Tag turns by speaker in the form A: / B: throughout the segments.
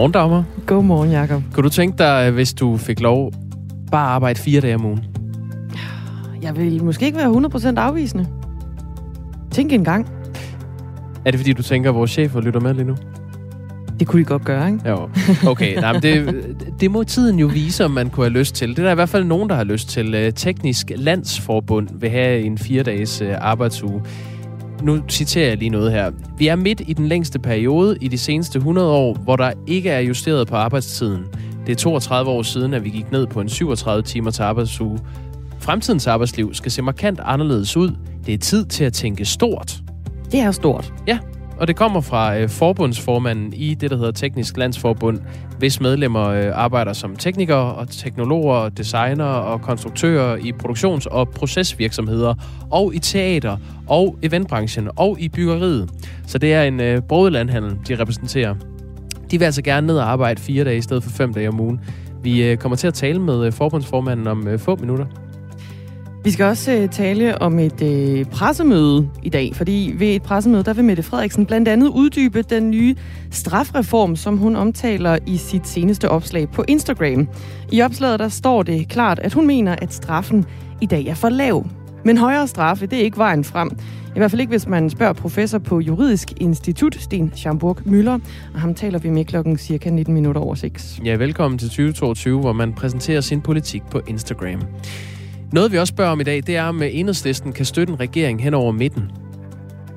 A: Godmorgen, Dagmar.
B: Godmorgen, Jacob.
A: Kunne du tænke dig, hvis du fik lov bare at arbejde fire dage om ugen?
B: Jeg vil måske ikke være 100% afvisende. Tænk en gang.
A: Er det fordi, du tænker, at vores chefer lytter med lige nu?
B: Det kunne de godt gøre, ikke?
A: Jo. Okay, nej, men det, det må tiden jo vise, om man kunne have lyst til. Det er der i hvert fald nogen, der har lyst til. Øh, Teknisk Landsforbund vil have en fire-dages øh, arbejdsuge. Nu citerer jeg lige noget her. Vi er midt i den længste periode i de seneste 100 år, hvor der ikke er justeret på arbejdstiden. Det er 32 år siden, at vi gik ned på en 37 timer til arbejdsuge. Fremtidens arbejdsliv skal se markant anderledes ud. Det er tid til at tænke stort.
B: Det er stort.
A: Ja, og det kommer fra øh, forbundsformanden i det, der hedder Teknisk Landsforbund, hvis medlemmer øh, arbejder som teknikere og teknologer, designer og konstruktører i produktions- og procesvirksomheder, og i teater, og eventbranchen, og i byggeriet. Så det er en øh, broet landhandel, de repræsenterer. De vil altså gerne ned og arbejde fire dage i stedet for fem dage om ugen. Vi øh, kommer til at tale med øh, forbundsformanden om øh, få minutter.
B: Vi skal også øh, tale om et øh, pressemøde i dag, fordi ved et pressemøde, der vil Mette Frederiksen blandt andet uddybe den nye strafreform, som hun omtaler i sit seneste opslag på Instagram. I opslaget der står det klart, at hun mener, at straffen i dag er for lav. Men højere straffe, det er ikke vejen frem. I hvert fald ikke, hvis man spørger professor på Juridisk Institut, Sten Schamburg Møller, og ham taler vi med klokken cirka 19 minutter over 6.
A: Ja, velkommen til 2022, hvor man præsenterer sin politik på Instagram. Noget vi også spørger om i dag, det er, om øh, enhedslisten kan støtte en regering hen over midten.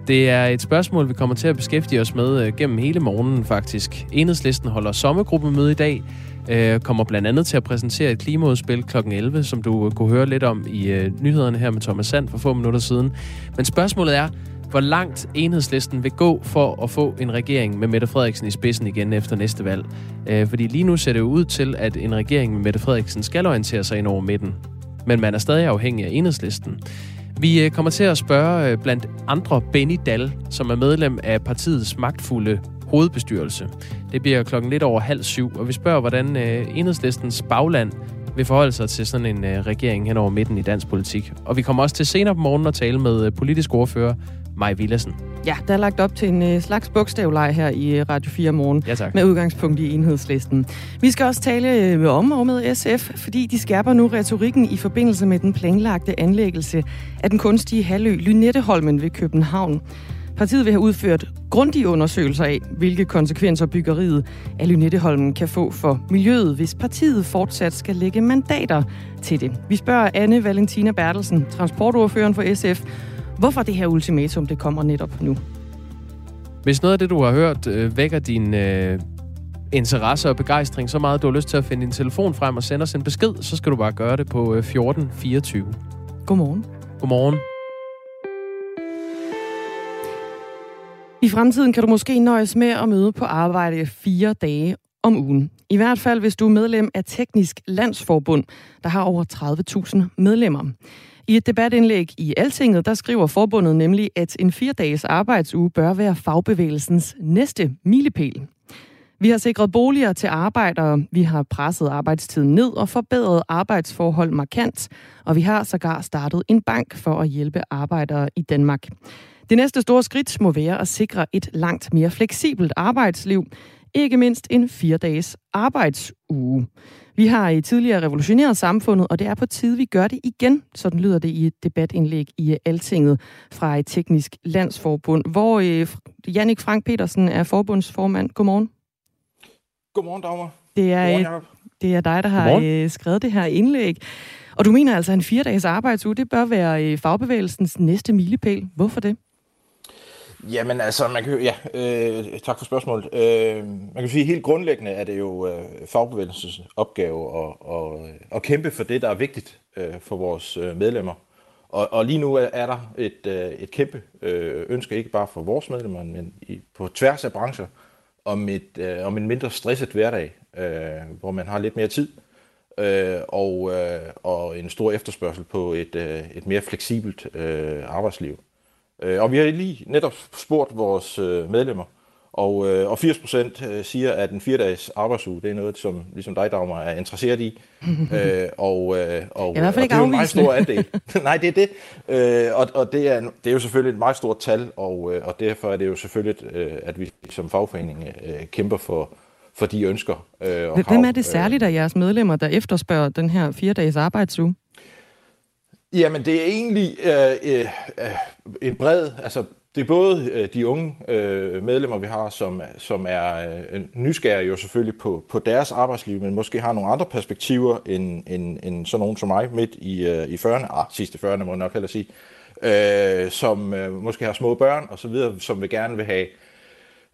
A: Det er et spørgsmål, vi kommer til at beskæftige os med øh, gennem hele morgenen faktisk. Enhedslisten holder sommergruppemøde i dag, øh, kommer blandt andet til at præsentere et klimaudspil kl. 11, som du øh, kunne høre lidt om i øh, nyhederne her med Thomas Sand for få minutter siden. Men spørgsmålet er, hvor langt enhedslisten vil gå for at få en regering med Mette Frederiksen i spidsen igen efter næste valg. Øh, fordi lige nu ser det jo ud til, at en regering med Mette Frederiksen skal orientere sig ind over midten men man er stadig afhængig af enhedslisten. Vi øh, kommer til at spørge øh, blandt andre Benny Dahl, som er medlem af partiets magtfulde hovedbestyrelse. Det bliver klokken lidt over halv syv, og vi spørger, hvordan øh, enhedslistens bagland vil forholde sig til sådan en regering hen over midten i dansk politik. Og vi kommer også til senere på morgenen at tale med politisk ordfører Maj Villadsen.
B: Ja, der er lagt op til en øh, slags bogstavleg her i øh, Radio 4 morgen.
A: Ja, tak.
B: Med udgangspunkt i enhedslisten. Vi skal også tale øh, om og med SF, fordi de skærper nu retorikken i forbindelse med den planlagte anlæggelse af den kunstige halvø Lynetteholmen ved København. Partiet vil have udført grundige undersøgelser af, hvilke konsekvenser byggeriet af Lynetteholmen kan få for miljøet, hvis partiet fortsat skal lægge mandater til det. Vi spørger Anne Valentina Bertelsen, transportordføreren for SF, hvorfor det her ultimatum det kommer netop nu.
A: Hvis noget af det, du har hørt, øh, vækker din øh, interesse og begejstring så meget, at du har lyst til at finde din telefon frem og sende os en besked, så skal du bare gøre det på øh, 1424.
B: Godmorgen.
A: Godmorgen.
B: I fremtiden kan du måske nøjes med at møde på arbejde fire dage om ugen. I hvert fald, hvis du er medlem af Teknisk Landsforbund, der har over 30.000 medlemmer. I et debatindlæg i Altinget, der skriver forbundet nemlig, at en fire-dages arbejdsuge bør være fagbevægelsens næste milepæl. Vi har sikret boliger til arbejdere, vi har presset arbejdstiden ned og forbedret arbejdsforhold markant, og vi har sågar startet en bank for at hjælpe arbejdere i Danmark. Det næste store skridt må være at sikre et langt mere fleksibelt arbejdsliv, ikke mindst en fire-dages arbejdsuge. Vi har i tidligere revolutioneret samfundet, og det er på tide, vi gør det igen. Sådan lyder det i et debatindlæg i Altinget fra et teknisk landsforbund, hvor øh, Jannik Frank Petersen er forbundsformand. Godmorgen.
C: Godmorgen, Dagmar.
B: Det er, Godmorgen, det er dig, der har Godmorgen. Øh, skrevet det her indlæg. Og du mener altså, at en fire-dages arbejdsuge, det bør være øh, fagbevægelsens næste milepæl. Hvorfor det?
C: Jamen altså, man kan, ja, øh, tak for spørgsmålet. Øh, man kan sige, helt grundlæggende er det jo øh, fagbevægelsens opgave at, at, at kæmpe for det, der er vigtigt øh, for vores øh, medlemmer. Og, og lige nu er der et, øh, et kæmpe øh, ønske, ikke bare for vores medlemmer, men i, på tværs af brancher, om, et, øh, om en mindre stresset hverdag, øh, hvor man har lidt mere tid, øh, og, øh, og en stor efterspørgsel på et, øh, et mere fleksibelt øh, arbejdsliv. Øh, og vi har lige netop spurgt vores øh, medlemmer, og, øh, og 80 procent siger, at en fire-dages arbejdsuge, det er noget, som ligesom dig, Dagmar, er interesseret i.
B: øh,
C: og, øh,
B: og, og det
C: er jo en meget stor andel. Nej, det er det. Øh, og og det, er, det er jo selvfølgelig et meget stort tal, og, og derfor er det jo selvfølgelig, at vi som fagforening kæmper for, for de ønsker.
B: Øh, og Hvem er det særligt af jeres medlemmer, der efterspørger den her fire dages arbejdsuge?
C: Jamen, det er egentlig øh, øh, øh, en bred, altså det er både øh, de unge øh, medlemmer, vi har, som, som er øh, nysgerrige jo selvfølgelig på, på deres arbejdsliv, men måske har nogle andre perspektiver end, end, end sådan nogen som mig midt i, øh, i 40'erne, ah, sidste 40'erne må jeg nok hellere sige, øh, som øh, måske har små børn og så videre, som vil gerne vil have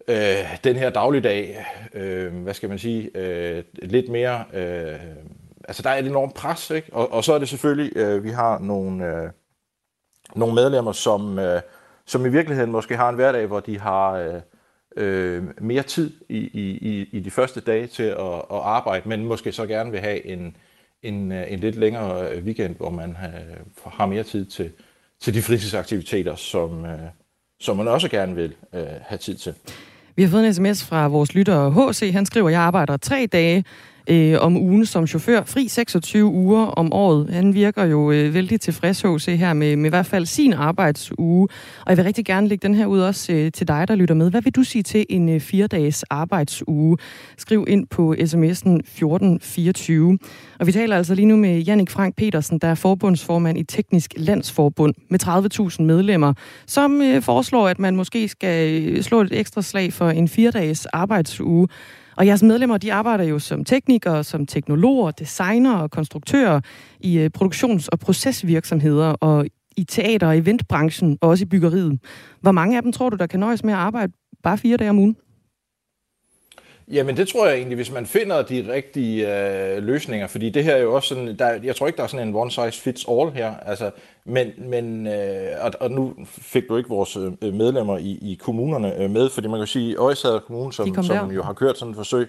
C: øh, den her dagligdag, øh, hvad skal man sige, øh, lidt mere, øh, altså der er et enormt pres, ikke? Og, og så er det selvfølgelig, øh, vi har nogle, øh, nogle medlemmer, som, øh, som i virkeligheden måske har en hverdag, hvor de har øh, øh, mere tid i, i, i de første dage til at, at arbejde, men måske så gerne vil have en, en, øh, en lidt længere øh, weekend, hvor man øh, har, har mere tid til, til de fritidsaktiviteter, som, øh, som man også gerne vil øh, have tid til.
B: Vi har fået en sms fra vores lytter HC. Han skriver, at jeg arbejder tre dage øh, om ugen som chauffør. Fri 26 uger om året. Han virker jo øh, vældig tilfreds, HC, her med, med i hvert fald sin arbejdsuge. Og jeg vil rigtig gerne lægge den her ud også øh, til dig, der lytter med. Hvad vil du sige til en øh, fire-dages arbejdsuge? Skriv ind på sms'en 1424. Og vi taler altså lige nu med Jannik Frank Petersen, der er forbundsformand i Teknisk Landsforbund med 30.000 medlemmer, som øh, foreslår, at man måske skal øh, slå et ekstra slag for en fire-dages arbejdsuge. Og jeres medlemmer, de arbejder jo som teknikere, som teknologer, designer og konstruktører i øh, produktions- og procesvirksomheder og i teater- og eventbranchen og også i byggeriet. Hvor mange af dem tror du, der kan nøjes med at arbejde bare fire dage om ugen?
C: Jamen det tror jeg egentlig, hvis man finder de rigtige øh, løsninger, fordi det her er jo også sådan, der, jeg tror ikke, der er sådan en one size fits all her, altså, men, men øh, og, og nu fik du ikke vores øh, medlemmer i, i kommunerne øh, med, fordi man kan sige, Øjsager Kommune, som, som jo har kørt sådan et forsøg,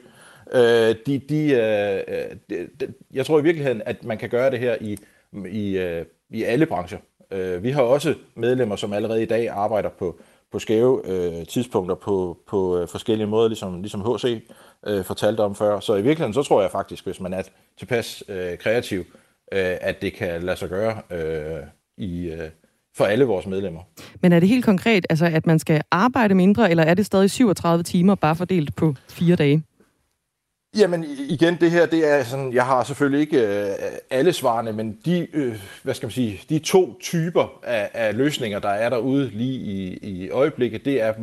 C: øh, de, de, øh, de, de, jeg tror i virkeligheden, at man kan gøre det her i, i, øh, i alle brancher. Øh, vi har også medlemmer, som allerede i dag arbejder på på skæve øh, tidspunkter på, på øh, forskellige måder, ligesom, ligesom HC øh, fortalte om før. Så i virkeligheden, så tror jeg faktisk, hvis man er tilpas øh, kreativ, øh, at det kan lade sig gøre øh, i, øh, for alle vores medlemmer.
B: Men er det helt konkret, altså at man skal arbejde mindre, eller er det stadig 37 timer bare fordelt på fire dage?
C: Jamen igen, det her, det er sådan, jeg har selvfølgelig ikke øh, alle svarene, men de, øh, hvad skal man sige, de to typer af, af løsninger, der er derude lige i, i øjeblikket, det er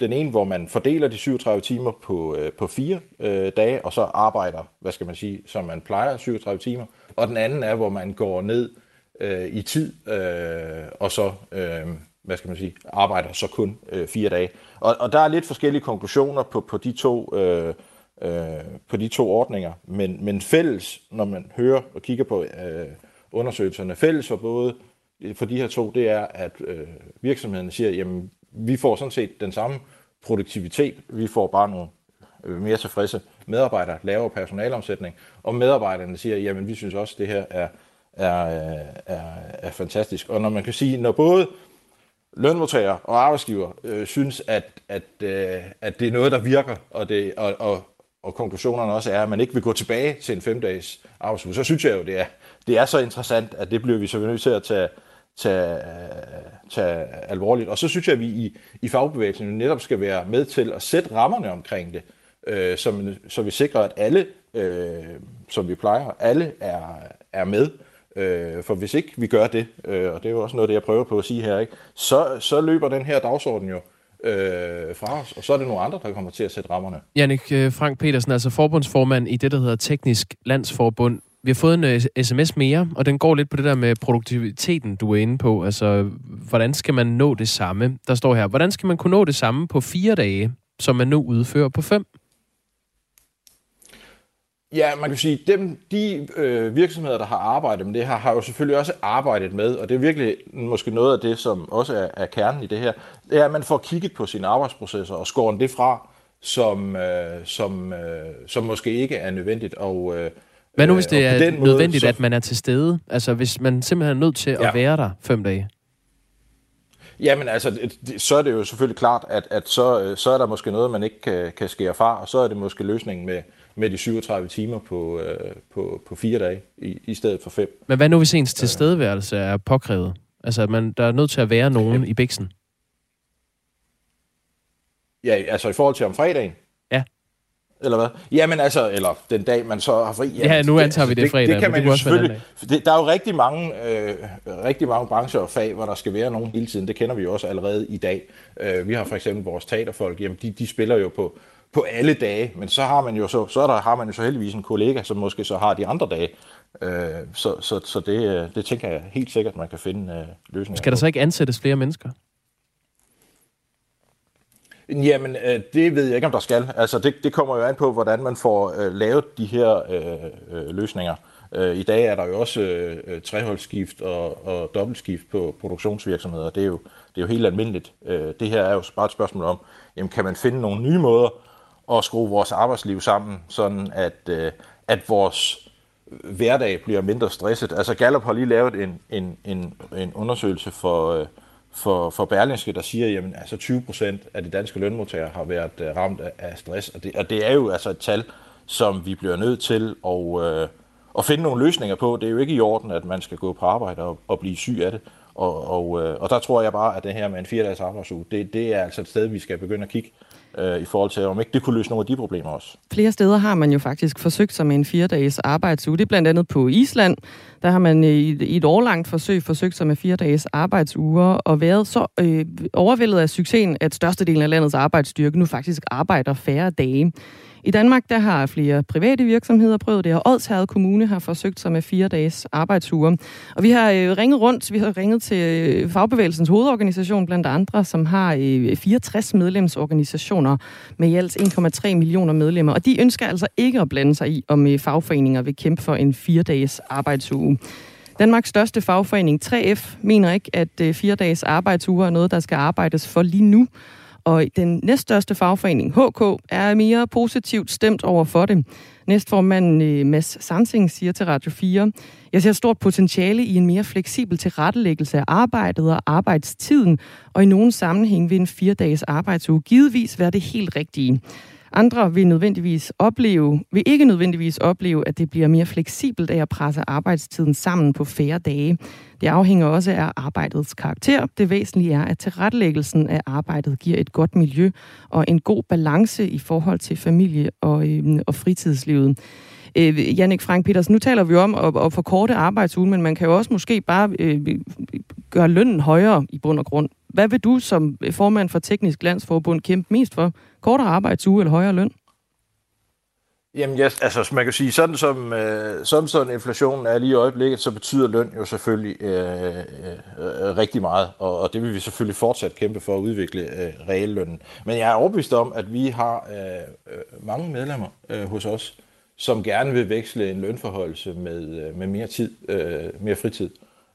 C: den ene, hvor man fordeler de 37 timer på, øh, på fire øh, dage, og så arbejder, hvad skal man sige, som man plejer, 37 timer. Og den anden er, hvor man går ned øh, i tid, øh, og så, øh, hvad skal man sige, arbejder så kun øh, fire dage. Og, og der er lidt forskellige konklusioner på, på de to øh, øh, på de to ordninger. Men, men fælles, når man hører og kigger på øh, undersøgelserne, fælles for både øh, for de her to, det er, at øh, virksomhederne siger, jamen vi får sådan set den samme produktivitet, vi får bare nogle øh, mere tilfredse medarbejdere, lavere personalomsætning, og medarbejderne siger, jamen vi synes også, det her er, er, øh, er, er fantastisk. Og når man kan sige, når både lønmodtagere og arbejdsgiver øh, synes, at, at, øh, at det er noget, der virker, og, det, og, og, og konklusionerne også er, at man ikke vil gå tilbage til en femdages arbejdsuge, så synes jeg jo, det er, det er så interessant, at det bliver vi så nødt til at tage, tage, øh, tage alvorligt. Og så synes jeg, at vi i, i fagbevægelsen netop skal være med til at sætte rammerne omkring det, øh, så, så vi sikrer, at alle, øh, som vi plejer, alle er, er med. Øh, for hvis ikke vi gør det, øh, og det er jo også noget, det jeg prøver på at sige her, ikke, så, så løber den her dagsorden jo øh, fra os, og så er det nogle andre, der kommer til at sætte rammerne.
A: Jannik øh, Frank Petersen, altså forbundsformand i det, der hedder Teknisk Landsforbund. Vi har fået en øh, sms mere, og den går lidt på det der med produktiviteten, du er inde på. Altså, hvordan skal man nå det samme? Der står her, hvordan skal man kunne nå det samme på fire dage, som man nu udfører på fem?
C: Ja, man kan sige, dem, de øh, virksomheder, der har arbejdet med det her, har jo selvfølgelig også arbejdet med, og det er virkelig måske noget af det, som også er, er kernen i det her, det er, at man får kigget på sine arbejdsprocesser og skåret det fra, som, øh, som, øh, som måske ikke er nødvendigt. Og, øh,
A: Hvad nu, hvis det er nødvendigt, måde, så... at man er til stede? Altså, hvis man simpelthen er nødt til ja. at være der fem dage?
C: Jamen altså, så er det jo selvfølgelig klart, at, at så, øh, så er der måske noget, man ikke kan, kan skære fra, og så er det måske løsningen med, med de 37 timer på, øh, på, på fire dage i, i stedet for fem.
A: Men hvad nu, hvis ens tilstedeværelse er påkrævet? Altså, at man, der er nødt til at være nogen ja. i biksen?
C: Ja, altså i forhold til om fredagen?
A: Ja.
C: Eller hvad? Jamen altså, eller den dag, man så har fri. Jamen,
A: ja, nu antager vi det, fredag.
C: Det, det kan man det jo selvfølgelig. Det, der er jo rigtig mange, øh, rigtig mange brancher og fag, hvor der skal være nogen hele tiden. Det kender vi jo også allerede i dag. Øh, vi har for eksempel vores teaterfolk, jamen de, de spiller jo på, på alle dage, men så har man jo så, så der, har man jo så heldigvis en kollega, som måske så har de andre dage. Øh, så så, så det, det tænker jeg helt sikkert, man kan finde øh, løsninger
A: Skal der så ikke ansættes flere mennesker?
C: Jamen, øh, det ved jeg ikke, om der skal. Altså, det, det kommer jo an på, hvordan man får øh, lavet de her øh, øh, løsninger. Øh, I dag er der jo også øh, øh, treholdsskift og, og dobbeltskift på produktionsvirksomheder. Det er jo, det er jo helt almindeligt. Øh, det her er jo bare et spørgsmål om, jamen, kan man finde nogle nye måder at skrue vores arbejdsliv sammen, sådan at, øh, at vores hverdag bliver mindre stresset. Altså Gallup har lige lavet en, en, en, en undersøgelse for... Øh, for, for Berlingske, der siger, jamen altså 20 procent af de danske lønmodtagere har været øh, ramt af, af stress, og det, og det er jo altså et tal, som vi bliver nødt til at, øh, at finde nogle løsninger på. Det er jo ikke i orden, at man skal gå på arbejde og, og blive syg af det. Og, og, øh, og der tror jeg bare, at det her med en fire-dages arbejdsuge, det, det er altså et sted, vi skal begynde at kigge øh, Øh, i forhold til, om ikke det kunne løse nogle af de problemer også.
B: Flere steder har man jo faktisk forsøgt sig med en fire-dages arbejdsuge. Det er blandt andet på Island. Der har man øh, i, i et årlangt forsøg forsøgt sig med fire-dages arbejdsuger og været så øh, overvældet af succesen, at størstedelen af landets arbejdsstyrke nu faktisk arbejder færre dage. I Danmark der har flere private virksomheder prøvet det, og Odsherred Kommune har forsøgt sig med fire dages arbejdsuger. Og vi har øh, ringet rundt, vi har ringet til øh, Fagbevægelsens hovedorganisation blandt andre, som har øh, 64 medlemsorganisationer med i alt 1,3 millioner medlemmer. Og de ønsker altså ikke at blande sig i, om øh, fagforeninger vil kæmpe for en fire dages arbejdsuge. Danmarks største fagforening 3F mener ikke, at øh, fire dages arbejdsuger er noget, der skal arbejdes for lige nu. Og den næststørste fagforening, HK, er mere positivt stemt over for det. Næstformanden øh, Mads Sansing siger til Radio 4, jeg ser stort potentiale i en mere fleksibel tilrettelæggelse af arbejdet og arbejdstiden, og i nogle sammenhæng vil en fire dages arbejdsuge givetvis være det helt rigtige. Andre vil, nødvendigvis opleve, vil ikke nødvendigvis opleve, at det bliver mere fleksibelt af at presse arbejdstiden sammen på færre dage. Det afhænger også af arbejdets karakter. Det væsentlige er, at tilrettelæggelsen af arbejdet giver et godt miljø og en god balance i forhold til familie og, øh, og fritidslivet. Øh, Jannik Frank Petersen, nu taler vi om at, at forkorte arbejdsugen, men man kan jo også måske bare øh, gøre lønnen højere i bund og grund. Hvad vil du som formand for Teknisk Landsforbund kæmpe mest for? Kortere arbejdsuge eller højere løn?
C: Jamen, yes, altså man kan sige, sådan som, øh, sådan sådan inflationen er lige i øjeblikket, så betyder løn jo selvfølgelig øh, øh, øh, rigtig meget, og, og det vil vi selvfølgelig fortsat kæmpe for at udvikle øh, reallønnen. Men jeg er overbevist om, at vi har øh, øh mange medlemmer øh, hos os, som gerne vil veksle en lønforholdelse med, øh, med mere tid, øh, mere fritid.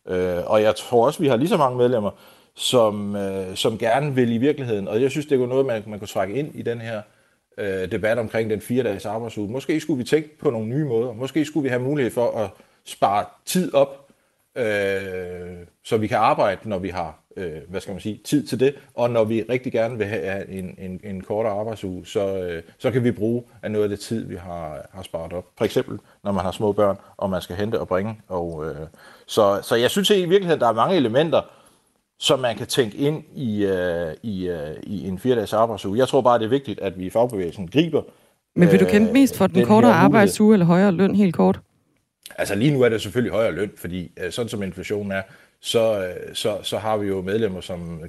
C: Øh, og jeg tror også, vi har lige så mange medlemmer, som, øh, som gerne vil i virkeligheden, og jeg synes, det er noget, man, man kunne trække ind i den her øh, debat omkring den fire dages arbejdsuge. Måske skulle vi tænke på nogle nye måder. Måske skulle vi have mulighed for at spare tid op, øh, så vi kan arbejde, når vi har øh, hvad skal man sige, tid til det, og når vi rigtig gerne vil have en, en, en kortere arbejdsuge, så, øh, så kan vi bruge af noget af det tid, vi har, har sparet op. For eksempel, når man har små børn, og man skal hente og bringe. Og, øh, så, så jeg synes i virkeligheden, der er mange elementer, som man kan tænke ind i, uh, i, uh, i en fire-dages arbejdsuge. Jeg tror bare, det er vigtigt, at vi i fagbevægelsen griber
B: Men vil du kæmpe mest for den, den kortere arbejdsuge eller højere løn helt kort?
C: Altså lige nu er det selvfølgelig højere løn, fordi uh, sådan som inflationen er, så, uh, så, så har vi jo medlemmer, som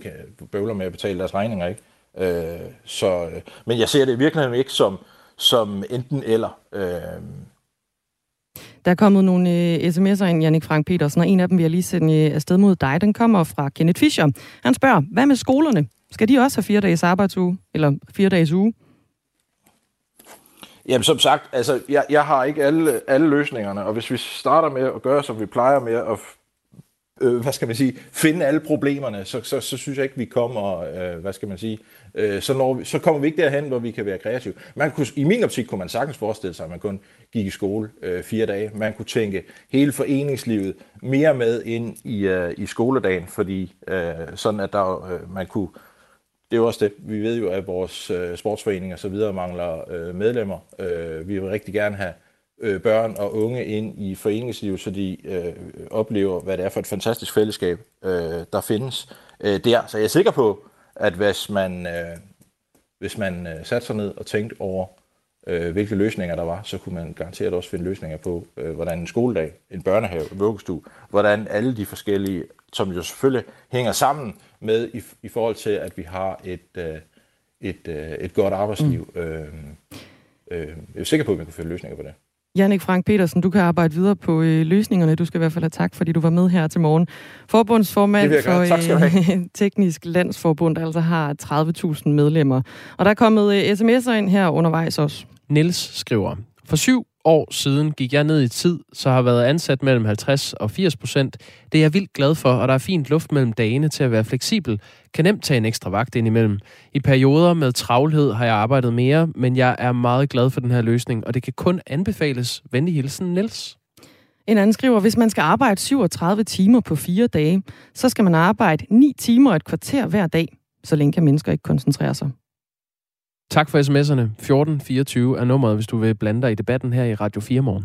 C: bøvler med at betale deres regninger, ikke? Uh, så, uh, men jeg ser det i virkeligheden ikke som, som enten eller. Uh,
B: der er kommet nogle øh, sms'er ind, Jannik Frank Petersen, og en af dem vil jeg lige sende øh, afsted mod dig. Den kommer fra Kenneth Fischer. Han spørger, hvad med skolerne? Skal de også have fire dages arbejdsuge? Eller fire dages uge?
C: Jamen som sagt, altså, jeg, jeg har ikke alle, alle løsningerne, og hvis vi starter med at gøre, som vi plejer med at øh, hvad skal man sige, finde alle problemerne, så, så, så synes jeg ikke, vi kommer, øh, hvad skal man sige, øh, så, når vi, så kommer vi ikke derhen, hvor vi kan være kreative. Man kunne, I min optik kunne man sagtens forestille sig, at man kun gik i skole øh, fire dage. Man kunne tænke hele foreningslivet mere med ind i, øh, i skoledagen, fordi øh, sådan at der, øh, man kunne det er jo også det. Vi ved jo, at vores øh, sportsforeninger og så videre mangler øh, medlemmer. Øh, vi vil rigtig gerne have øh, børn og unge ind i foreningslivet, så de øh, oplever, hvad det er for et fantastisk fællesskab, øh, der findes øh, der. Så jeg er sikker på, at hvis man, øh, hvis man øh, satte sig ned og tænkte over, øh, hvilke løsninger der var, så kunne man garanteret også finde løsninger på, øh, hvordan en skoledag, en børnehave, en vuggestue, hvordan alle de forskellige, som jo selvfølgelig hænger sammen med i, i forhold til, at vi har et, øh, et, øh, et godt arbejdsliv. Mm. Øh, øh, jeg er sikker på, at vi kan finde løsninger på det.
B: Jannik Frank Petersen, du kan arbejde videre på øh, løsningerne. Du skal i hvert fald have tak, fordi du var med her til morgen. Forbundsformand for øh, Teknisk Landsforbund, der altså har 30.000 medlemmer. Og der er kommet øh, sms'er ind her undervejs også.
A: Niels skriver, for syv år siden gik jeg ned i tid, så har været ansat mellem 50 og 80 procent. Det er jeg vildt glad for, og der er fint luft mellem dagene til at være fleksibel. Kan nemt tage en ekstra vagt indimellem. I perioder med travlhed har jeg arbejdet mere, men jeg er meget glad for den her løsning, og det kan kun anbefales. Venlig hilsen, Niels.
B: En anden skriver, hvis man skal arbejde 37 timer på fire dage, så skal man arbejde 9 timer et kvarter hver dag. Så længe kan mennesker ikke koncentrere sig.
A: Tak for sms'erne. 1424 er nummeret, hvis du vil blande dig i debatten her i Radio 4 morgen.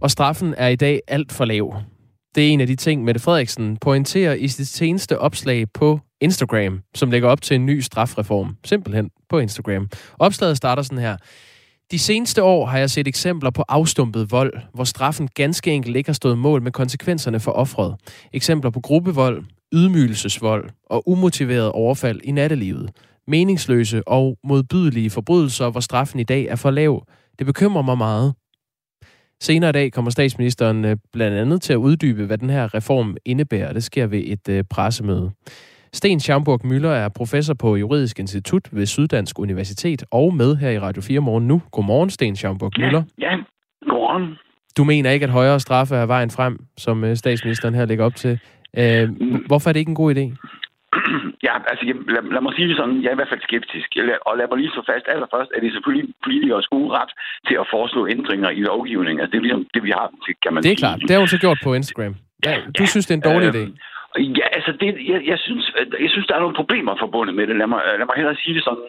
A: Og straffen er i dag alt for lav. Det er en af de ting, Mette Frederiksen pointerer i sit seneste opslag på Instagram, som lægger op til en ny strafreform. Simpelthen på Instagram. Opslaget starter sådan her. De seneste år har jeg set eksempler på afstumpet vold, hvor straffen ganske enkelt ikke har stået mål med konsekvenserne for offret. Eksempler på gruppevold, ydmygelsesvold og umotiveret overfald i nattelivet. Meningsløse og modbydelige forbrydelser, hvor straffen i dag er for lav. Det bekymrer mig meget. Senere i dag kommer statsministeren øh, blandt andet til at uddybe, hvad den her reform indebærer. Det sker ved et øh, pressemøde. Sten Schamburg Møller er professor på Juridisk Institut ved Syddansk Universitet og med her i Radio 4 morgen nu. Godmorgen, Sten Schamburg Møller.
D: Ja, ja. godmorgen.
A: Du mener ikke, at højere straffe er vejen frem, som øh, statsministeren her lægger op til. hvorfor er det ikke en god idé?
D: Ja, altså lad, lad mig sige det sådan, jeg er i hvert fald skeptisk. Og lad mig lige slå fast, allerførst er det selvfølgelig politikers gode ret til at foreslå ændringer i lovgivningen. Altså det er ligesom det, vi har, kan man
A: Det er sige. klart, det har hun så gjort på Instagram. Ja, du ja, synes, det er en dårlig øh, idé?
D: Ja, altså, det, jeg, jeg, synes, jeg synes, der er nogle problemer forbundet med det. Lad mig, lad mig hellere sige det sådan.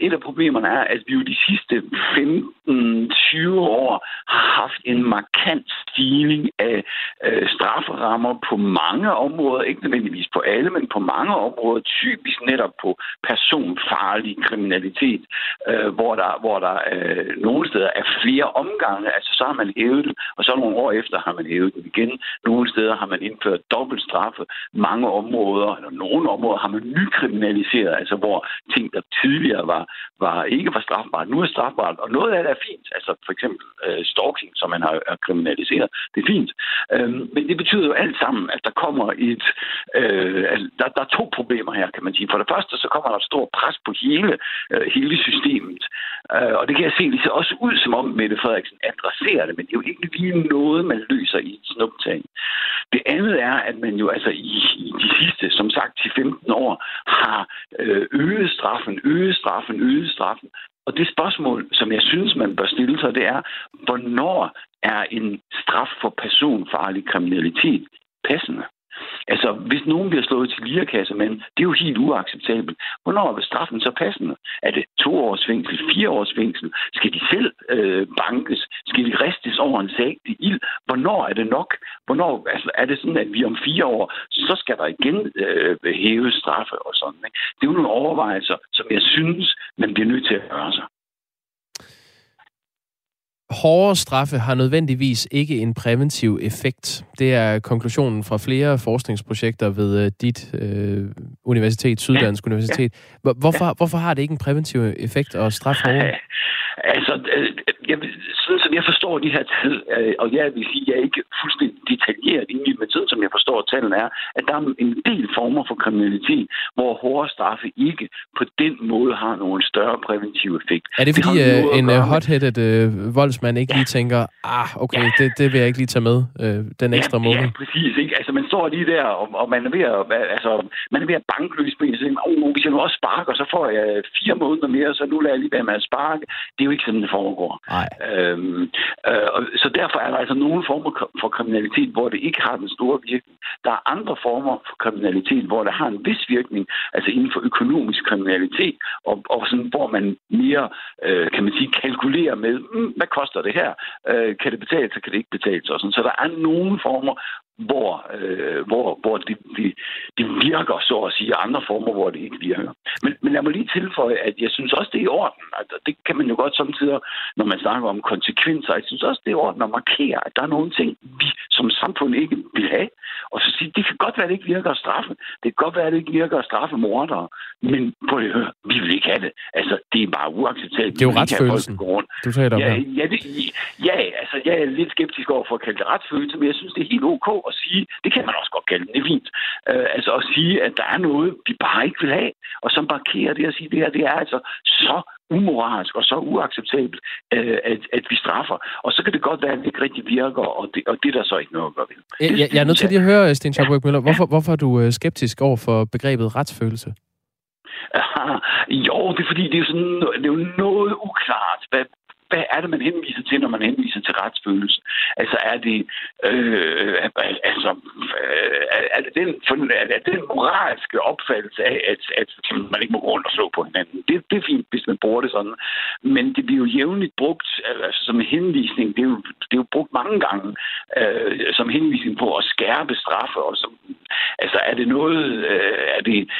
D: Et af problemerne er, at vi jo de sidste 15-20 år har haft en markant stigning af øh, strafferammer på mange områder. Ikke nødvendigvis på alle, men på mange områder. Typisk netop på personfarlig kriminalitet, øh, hvor der, hvor der øh, nogle steder er flere omgange. Altså, så har man hævet det, og så nogle år efter har man hævet det igen. Nogle steder har man indført dobbelt straffe mange områder, eller nogle områder, har man nykriminaliseret, altså hvor ting, der tidligere var, var ikke var strafbart, nu er strafbart, og noget af det er fint, altså for eksempel øh, stalking, som man har, kriminaliseret, det er fint. Øhm, men det betyder jo alt sammen, at der kommer et, øh, der, der er to problemer her, kan man sige. For det første, så kommer der et stort pres på hele, øh, hele systemet, øh, og det kan jeg se, det ser også ud som om Mette Frederiksen adresserer det, men det er jo ikke lige noget, man løser i et snuptag. Det andet er, at man jo altså i i de sidste, som sagt, 10-15 år har øh, øget straffen, øget straffen, øget straffen. Og det spørgsmål, som jeg synes, man bør stille sig, det er, hvornår er en straf for personfarlig kriminalitet passende? Altså, hvis nogen bliver slået til lirakasse, men det er jo helt uacceptabelt. Hvornår er straffen så passende? Er det to års fængsel, fire års fængsel? Skal de selv øh, bankes? Skal de ristes over en sag i ild? Hvornår er det nok? Hvornår altså, er det sådan, at vi om fire år, så skal der igen øh, hæve straffe og sådan? Ikke? Det er jo nogle overvejelser, som jeg synes, man bliver nødt til at gøre sig
A: hårdere straffe har nødvendigvis ikke en præventiv effekt. Det er konklusionen fra flere forskningsprojekter ved uh, dit uh, universitet, Syddansk ja. Universitet. Hvorfor, ja. hvorfor har det ikke en præventiv effekt at straffe hårdere?
D: Altså, øh, jeg, som jeg forstår de her tal, øh, og jeg vil sige, jeg er ikke fuldstændig detaljeret inde i men sådan som jeg forstår tallene er, at der er en del former for kriminalitet, hvor hårde straffe ikke på den måde har nogen større præventiv effekt.
A: Er det fordi det uh, en hot-headed uh, voldsmand ikke ja. lige tænker, ah, okay, ja. det, det vil jeg ikke lige tage med uh, den ekstra ja, måned?
D: Ja, præcis. Ikke? Altså, man står lige der, og, og man er ved at, altså, man er ved at banke løs på en, og siger, oh, hvis jeg nu også sparker, så får jeg fire måneder mere, så nu lader jeg lige være med at sparke. Det er jo ikke sådan, det foregår.
A: Nej.
D: Øhm, øh, så derfor er der altså nogle former for kriminalitet, hvor det ikke har den store virkning. Der er andre former for kriminalitet, hvor det har en vis virkning, altså inden for økonomisk kriminalitet, og, og sådan, hvor man mere, øh, kan man sige, kalkulerer med, mm, hvad koster det her? Øh, kan det betale sig, kan det ikke betale sig? Så der er nogle former, hvor, øh, hvor, hvor det, de, det virker, så at sige, andre former, hvor det ikke virker. Men, men lad mig lige tilføje, at jeg synes også, det er i orden. Altså, det kan man jo godt samtidig, når man snakker om konsekvenser. Jeg synes også, det er i orden at markere, at der er nogle ting, vi som samfund ikke vil have. Og så sige, det kan godt være, at det ikke virker at straffe. Det kan godt være, at det ikke virker at straffe mordere. Men på det høre, vi vil ikke have det. Altså, det er bare uacceptabelt.
A: Det er jo retsfølelsen, du taler om
D: ja, ja, det, ja, altså, jeg er lidt skeptisk over for at kalde det retsfølelse, men jeg synes, det er helt ok at sige, det kan man også godt kalde det, er fint. Øh, altså at sige, at der er noget, vi bare ikke vil have, og så markere det og sige, det her, det er altså så umoralsk og så uacceptabelt, øh, at, at vi straffer. Og så kan det godt være, at det ikke rigtig virker, og det, og det er der så ikke noget at gøre ved.
A: Jeg, jeg, jeg er nødt til lige at høre, Sten Schaubøk Møller, hvorfor, hvorfor er du øh, skeptisk over for begrebet retsfølelse?
D: jo, det er fordi, det er, sådan, det er jo noget uklart, hvad, hvad er det, man henviser til, når man henviser til retsfølelse? Altså er det, øh, altså, øh, er det den, er det den moralske opfattelse af, at, at man ikke må gå rundt og slå på hinanden? Det, det er fint, hvis man bruger det sådan. Men det bliver jo jævnligt brugt altså, som henvisning. Det er, jo, det er jo brugt mange gange øh, som henvisning på at skærpe straffe. Og som, altså er det noget, øh, er det,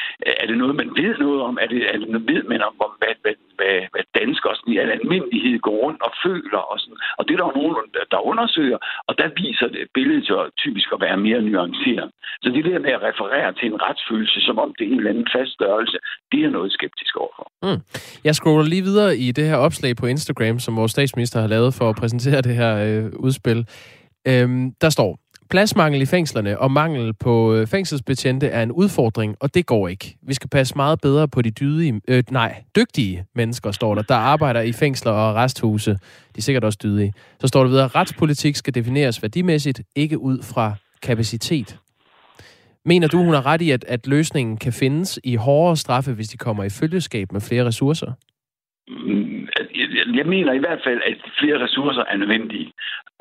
D: er det noget, man ved noget om? Er det, er det noget, ved man om, hvad, hvad, hvad, hvad danskere i al almindelighed går rundt og føler. Og, sådan. og det er der jo nogen, der undersøger, og der viser det billedet jo typisk at være mere nuanceret. Så det der med at referere til en retsfølelse, som om det er en eller anden fast størrelse, det er noget skeptisk overfor.
A: Mm. Jeg scroller lige videre i det her opslag på Instagram, som vores statsminister har lavet for at præsentere det her øh, udspil. Øhm, der står, Pladsmangel i fængslerne og mangel på øh, fængselsbetjente er en udfordring, og det går ikke. Vi skal passe meget bedre på de dydige, øh, nej, dygtige mennesker, står der, der arbejder i fængsler og resthuse. De er sikkert også dydige. Så står der videre, at retspolitik skal defineres værdimæssigt, ikke ud fra kapacitet. Mener du, hun har ret i, at, at løsningen kan findes i hårdere straffe, hvis de kommer i følgeskab med flere ressourcer?
D: Mm, jeg mener i hvert fald, at flere ressourcer er nødvendige.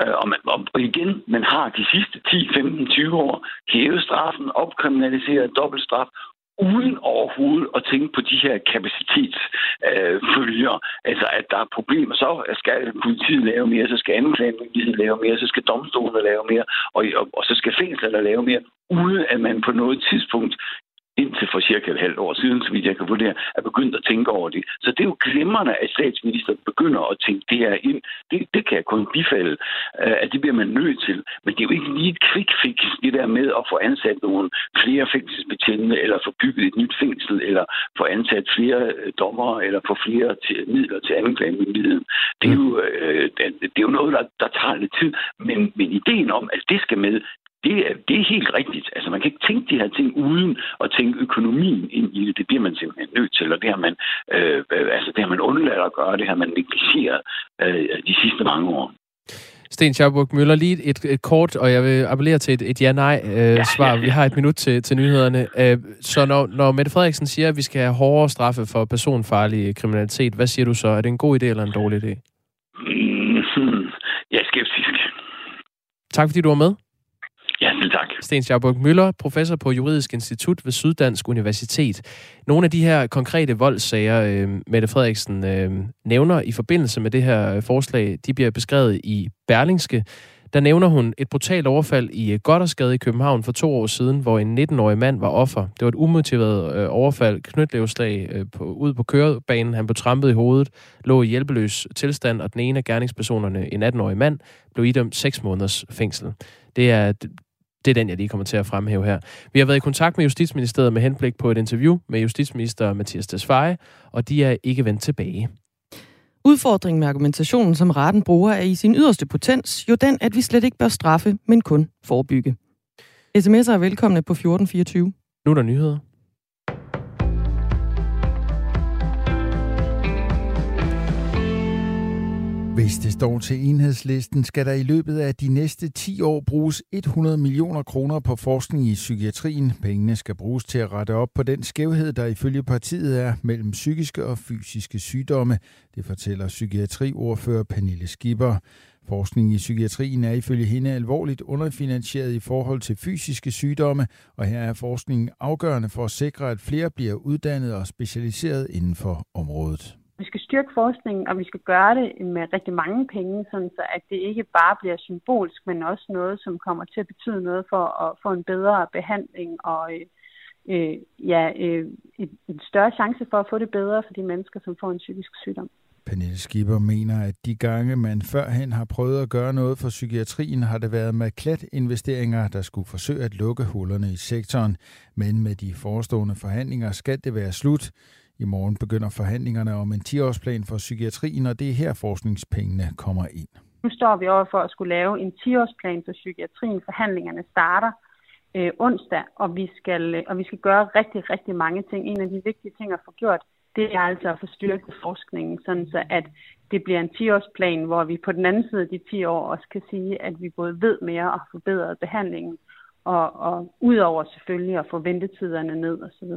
D: Øh, og, man, og igen, man har de sidste 10, 15, 20 år hævet straffen, opkriminaliseret dobbeltstraf, uden overhovedet at tænke på de her kapacitetsfølger. Øh, altså, at der er problemer. Så skal politiet lave mere, så skal anklagemyndigheden lave mere, så skal domstolene lave mere, og, og, og så skal fængslerne lave mere, uden at man på noget tidspunkt indtil for cirka et halvt år siden, så vidt jeg kan vurdere, er begyndt at tænke over det. Så det er jo glimrende, at statsministeren begynder at tænke det her ind. Det, det kan jeg kun bifalde, øh, at det bliver man nødt til. Men det er jo ikke lige et quick fix, det der med at få ansat nogle flere fængselsbetjente, eller få bygget et nyt fængsel, eller få ansat flere dommer, dommere, eller få flere til, midler til anklagemyndigheden. Det er jo, øh, det er jo noget, der, der tager lidt tid. Men, men ideen om, at det skal med, det er, det er helt rigtigt. Altså, man kan ikke tænke de her ting uden at tænke økonomien ind i det. Det bliver man simpelthen nødt til, og det har man, øh, altså, det har man undladt at gøre, det har man negligeret øh, de sidste mange år.
A: Sten Schaubuk Møller, lige et, et kort, og jeg vil appellere til et, et ja-nej-svar. Øh, ja, ja, ja. Vi har et minut til, til nyhederne. Øh, så når, når Mette Frederiksen siger, at vi skal have hårdere straffe for personfarlig kriminalitet, hvad siger du så? Er det en god idé eller en dårlig idé?
D: Mm, jeg er skeptisk.
A: Tak fordi du var med. Sten Schaubuk Møller, professor på Juridisk Institut ved Syddansk Universitet. Nogle af de her konkrete voldssager, øh, Mette Frederiksen øh, nævner i forbindelse med det her forslag, de bliver beskrevet i Berlingske. Der nævner hun et brutalt overfald i øh, Goddersgade i København for to år siden, hvor en 19-årig mand var offer. Det var et umotiveret øh, overfald, knytlevslag øh, på, ud på kørebanen. Han blev trampet i hovedet, lå i hjælpeløs tilstand, og den ene af gerningspersonerne, en 18-årig mand, blev idømt 6 måneders fængsel. Det er det er den, jeg lige kommer til at fremhæve her. Vi har været i kontakt med Justitsministeriet med henblik på et interview med justitsminister Mathias Tesfaye, og de er ikke vendt tilbage.
B: Udfordringen med argumentationen, som retten bruger, er i sin yderste potens jo den, at vi slet ikke bør straffe, men kun forebygge. SMS'er er velkomne på 1424.
A: Nu er der nyheder.
E: Hvis det står til enhedslisten, skal der i løbet af de næste 10 år bruges 100 millioner kroner på forskning i psykiatrien. Pengene skal bruges til at rette op på den skævhed, der ifølge partiet er mellem psykiske og fysiske sygdomme. Det fortæller psykiatriordfører Pernille Skipper. Forskning i psykiatrien er ifølge hende alvorligt underfinansieret i forhold til fysiske sygdomme, og her er forskningen afgørende for at sikre, at flere bliver uddannet og specialiseret inden for området.
F: Vi skal styrke forskningen, og vi skal gøre det med rigtig mange penge, sådan så at det ikke bare bliver symbolsk, men også noget, som kommer til at betyde noget for at få en bedre behandling og øh, øh ja, øh, en større chance for at få det bedre for de mennesker, som får en psykisk sygdom.
E: Pernille Schieber mener, at de gange, man førhen har prøvet at gøre noget for psykiatrien, har det været med klat investeringer, der skulle forsøge at lukke hullerne i sektoren. Men med de forestående forhandlinger skal det være slut. I morgen begynder forhandlingerne om en 10-årsplan for psykiatrien, og det er her forskningspengene kommer ind.
F: Nu står vi over for at skulle lave en 10-årsplan for psykiatrien. Forhandlingerne starter øh, onsdag, og vi, skal, øh, og vi skal gøre rigtig, rigtig mange ting. En af de vigtige ting at få gjort, det er altså at få styrket forskningen, sådan så at det bliver en 10-årsplan, hvor vi på den anden side af de 10 år også kan sige, at vi både ved mere og forbedret behandlingen, og, og udover selvfølgelig at få ventetiderne ned osv.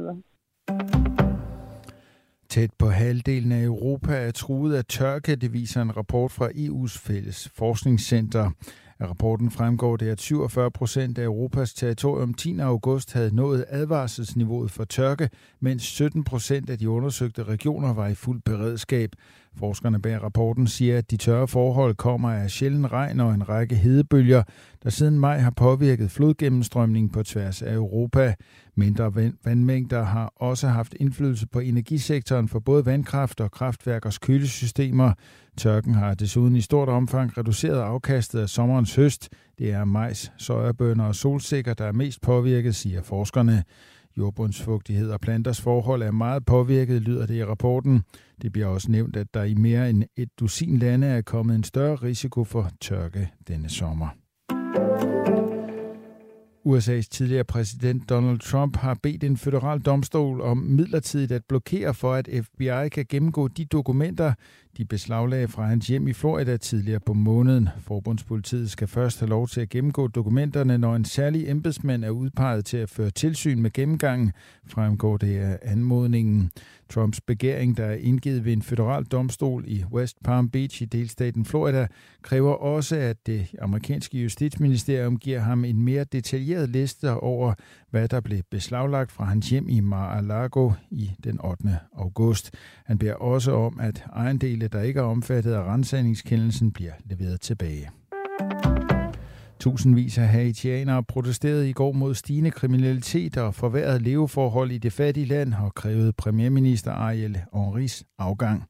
E: Tæt på halvdelen af Europa er truet af tørke, det viser en rapport fra EU's fælles forskningscenter. Af rapporten fremgår det, at 47 procent af Europas territorium 10. august havde nået advarselsniveauet for tørke, mens 17 procent af de undersøgte regioner var i fuld beredskab. Forskerne bag rapporten siger, at de tørre forhold kommer af sjælden regn og en række hedebølger, der siden maj har påvirket flodgennemstrømningen på tværs af Europa. Mindre vandmængder har også haft indflydelse på energisektoren for både vandkraft og kraftværkers kølesystemer. Tørken har desuden i stort omfang reduceret afkastet af sommerens høst. Det er majs, sojabønner og solsikker, der er mest påvirket, siger forskerne. Jordbundsfugtighed og planters forhold er meget påvirket, lyder det i rapporten. Det bliver også nævnt, at der i mere end et dusin lande er kommet en større risiko for tørke denne sommer. USA's tidligere præsident Donald Trump har bedt en federal domstol om midlertidigt at blokere for, at FBI kan gennemgå de dokumenter, de beslaglagde fra hans hjem i Florida tidligere på måneden. Forbundspolitiet skal først have lov til at gennemgå dokumenterne, når en særlig embedsmand er udpeget til at føre tilsyn med gennemgangen, fremgår det af anmodningen. Trumps begæring, der er indgivet ved en federal domstol i West Palm Beach i delstaten Florida, kræver også, at det amerikanske justitsministerium giver ham en mere detaljeret liste over, hvad der blev beslaglagt fra hans hjem i Mar-a-Lago i den 8. august. Han beder også om, at ejendele, der ikke er omfattet af rensagningskendelsen, bliver leveret tilbage. Tusindvis af haitianere protesterede i går mod stigende kriminalitet og forværret leveforhold i det fattige land og krævede premierminister Ariel Henrys afgang.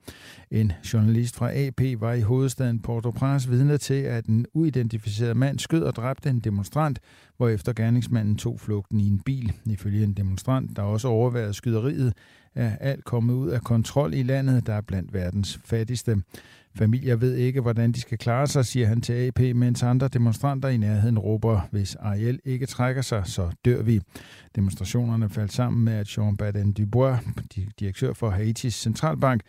E: En journalist fra AP var i hovedstaden Port-au-Prince vidne til, at en uidentificeret mand skød og dræbte en demonstrant, hvorefter gerningsmanden tog flugten i en bil. Ifølge en demonstrant, der også overvejede skyderiet, er alt kommet ud af kontrol i landet, der er blandt verdens fattigste. Familier ved ikke, hvordan de skal klare sig, siger han til AP, mens andre demonstranter i nærheden råber, hvis Ariel ikke trækker sig, så dør vi. Demonstrationerne faldt sammen med, at Jean Baden Dubois, direktør for Haitis centralbank,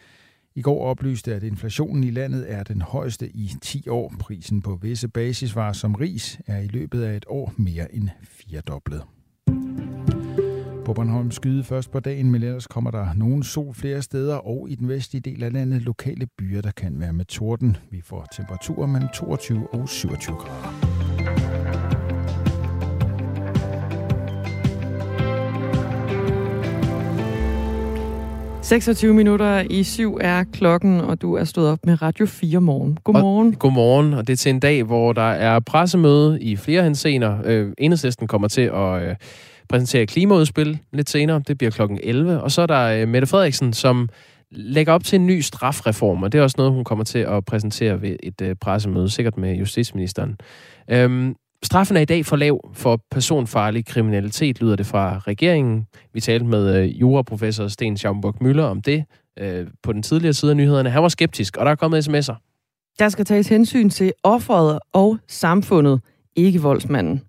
E: i går oplyste, at inflationen i landet er den højeste i 10 år. Prisen på visse basisvarer som ris er i løbet af et år mere end firedoblet. På Bornholm skyde først på dagen, men ellers kommer der nogen sol flere steder, og i den vestlige del af landet lokale byer, der kan være med torden. Vi får temperaturer mellem 22 og 27 grader.
B: 26 minutter i syv er klokken, og du er stået op med Radio 4 morgen. Godmorgen.
A: Og, godmorgen, og det er til en dag, hvor der er pressemøde i flere hensener. Øh, enhedslisten kommer til at øh, præsentere klimaudspil lidt senere. Det bliver klokken 11. Og så er der øh, Mette Frederiksen, som lægger op til en ny strafreform, og det er også noget, hun kommer til at præsentere ved et øh, pressemøde, sikkert med justitsministeren. Øhm, Straffen er i dag for lav for personfarlig kriminalitet, lyder det fra regeringen. Vi talte med øh, juraprofessor Sten Schaumburg Møller om det øh, på den tidligere side af nyhederne. Han var skeptisk, og der er kommet sms'er.
B: Der skal tages hensyn til offeret og samfundet, ikke voldsmanden,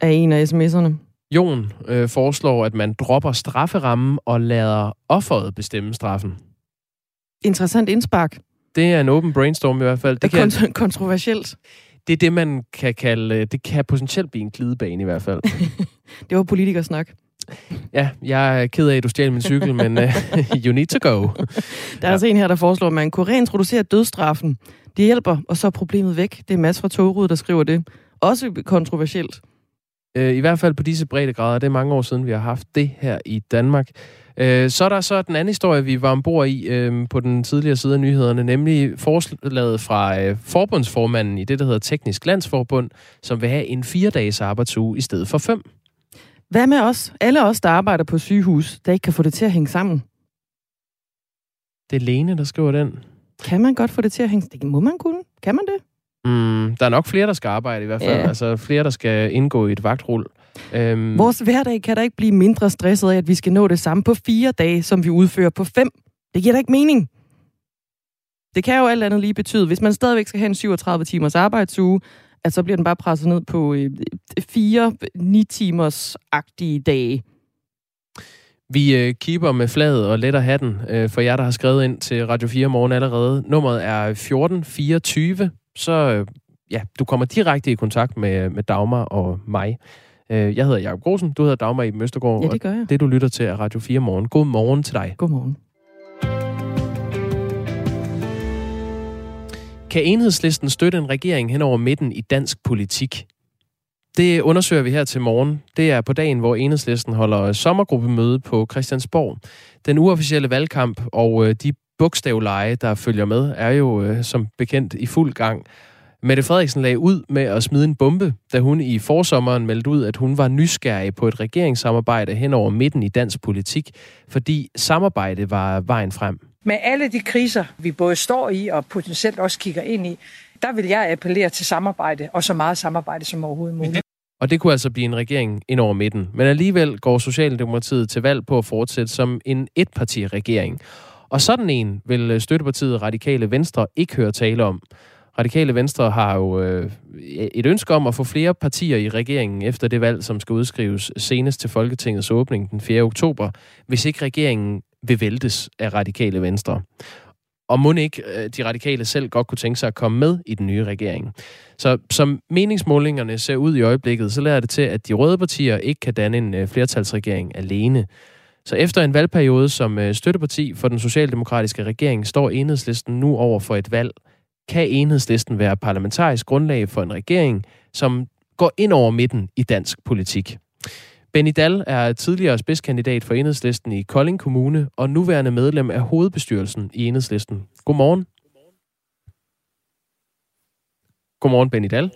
B: er en af sms'erne.
A: Jon øh, foreslår, at man dropper strafferammen og lader offeret bestemme straffen.
B: Interessant indspark.
A: Det er en open brainstorm i hvert fald.
B: Det, det er kan, kontroversielt.
A: Det er det, man kan kalde, øh, det kan potentielt blive en glidebane i hvert fald.
B: det var politikersnak.
A: Ja, jeg er ked af, at du stjal min cykel, men uh, you need to go.
B: Der er ja. altså en her, der foreslår, at man kunne reintroducere dødstraffen. Det hjælper, og så er problemet væk. Det er Mads fra Togrud, der skriver det. Også kontroversielt.
A: Øh, I hvert fald på disse brede grader. Det er mange år siden, vi har haft det her i Danmark. Øh, så er der så den anden historie, vi var ombord i øh, på den tidligere side af nyhederne, nemlig forslaget fra øh, forbundsformanden i det, der hedder Teknisk Landsforbund, som vil have en fire-dages arbejdsuge i stedet for fem.
B: Hvad med os? Alle os, der arbejder på sygehus, der ikke kan få det til at hænge sammen.
A: Det er Lene, der skriver den.
B: Kan man godt få det til at hænge? Det må man kunne. Kan man det?
A: Mm, der er nok flere, der skal arbejde i hvert fald. Ja. Altså flere, der skal indgå i et vagtrul.
B: Øhm... Vores hverdag kan da ikke blive mindre stresset af, at vi skal nå det samme på fire dage, som vi udfører på fem. Det giver da ikke mening. Det kan jo alt andet lige betyde, hvis man stadigvæk skal have en 37 timers arbejdsuge, at så bliver den bare presset ned på øh, fire 9 timers agtige dage.
A: Vi øh, keeper med fladet og letter hatten øh, for jer, der har skrevet ind til Radio 4 morgen allerede. Nummeret er 1424 så øh, ja, du kommer direkte i kontakt med, med Dagmar og mig. Øh, jeg hedder Jacob Grosen, du hedder Dagmar i Møstergaard.
B: Ja, det gør jeg.
A: Og det, du lytter til, er Radio 4 Morgen. God morgen til dig.
B: God morgen.
A: Kan enhedslisten støtte en regering hen over midten i dansk politik? Det undersøger vi her til morgen. Det er på dagen, hvor enhedslisten holder sommergruppemøde på Christiansborg. Den uofficielle valgkamp og øh, de bogstavleje, der følger med, er jo øh, som bekendt i fuld gang. Mette Frederiksen lagde ud med at smide en bombe, da hun i forsommeren meldte ud, at hun var nysgerrig på et regeringssamarbejde hen over midten i dansk politik, fordi samarbejde var vejen frem.
G: Med alle de kriser, vi både står i og potentielt også kigger ind i, der vil jeg appellere til samarbejde, og så meget samarbejde som overhovedet muligt.
A: Og det kunne altså blive en regering ind over midten. Men alligevel går Socialdemokratiet til valg på at fortsætte som en etparti-regering. Og sådan en vil øh, støttepartiet Radikale Venstre ikke høre tale om. Radikale Venstre har jo øh, et ønske om at få flere partier i regeringen efter det valg, som skal udskrives senest til Folketingets åbning den 4. oktober, hvis ikke regeringen vil væltes af Radikale Venstre. Og må ikke øh, de radikale selv godt kunne tænke sig at komme med i den nye regering. Så som meningsmålingerne ser ud i øjeblikket, så lader det til, at de røde partier ikke kan danne en øh, flertalsregering alene. Så efter en valgperiode som øh, støtteparti for den socialdemokratiske regering, står enhedslisten nu over for et valg. Kan enhedslisten være parlamentarisk grundlag for en regering, som går ind over midten i dansk politik? Benny Dahl er tidligere spidskandidat for enhedslisten i Kolding Kommune og nuværende medlem af hovedbestyrelsen i enhedslisten. Godmorgen. Godmorgen, Benny Dahl.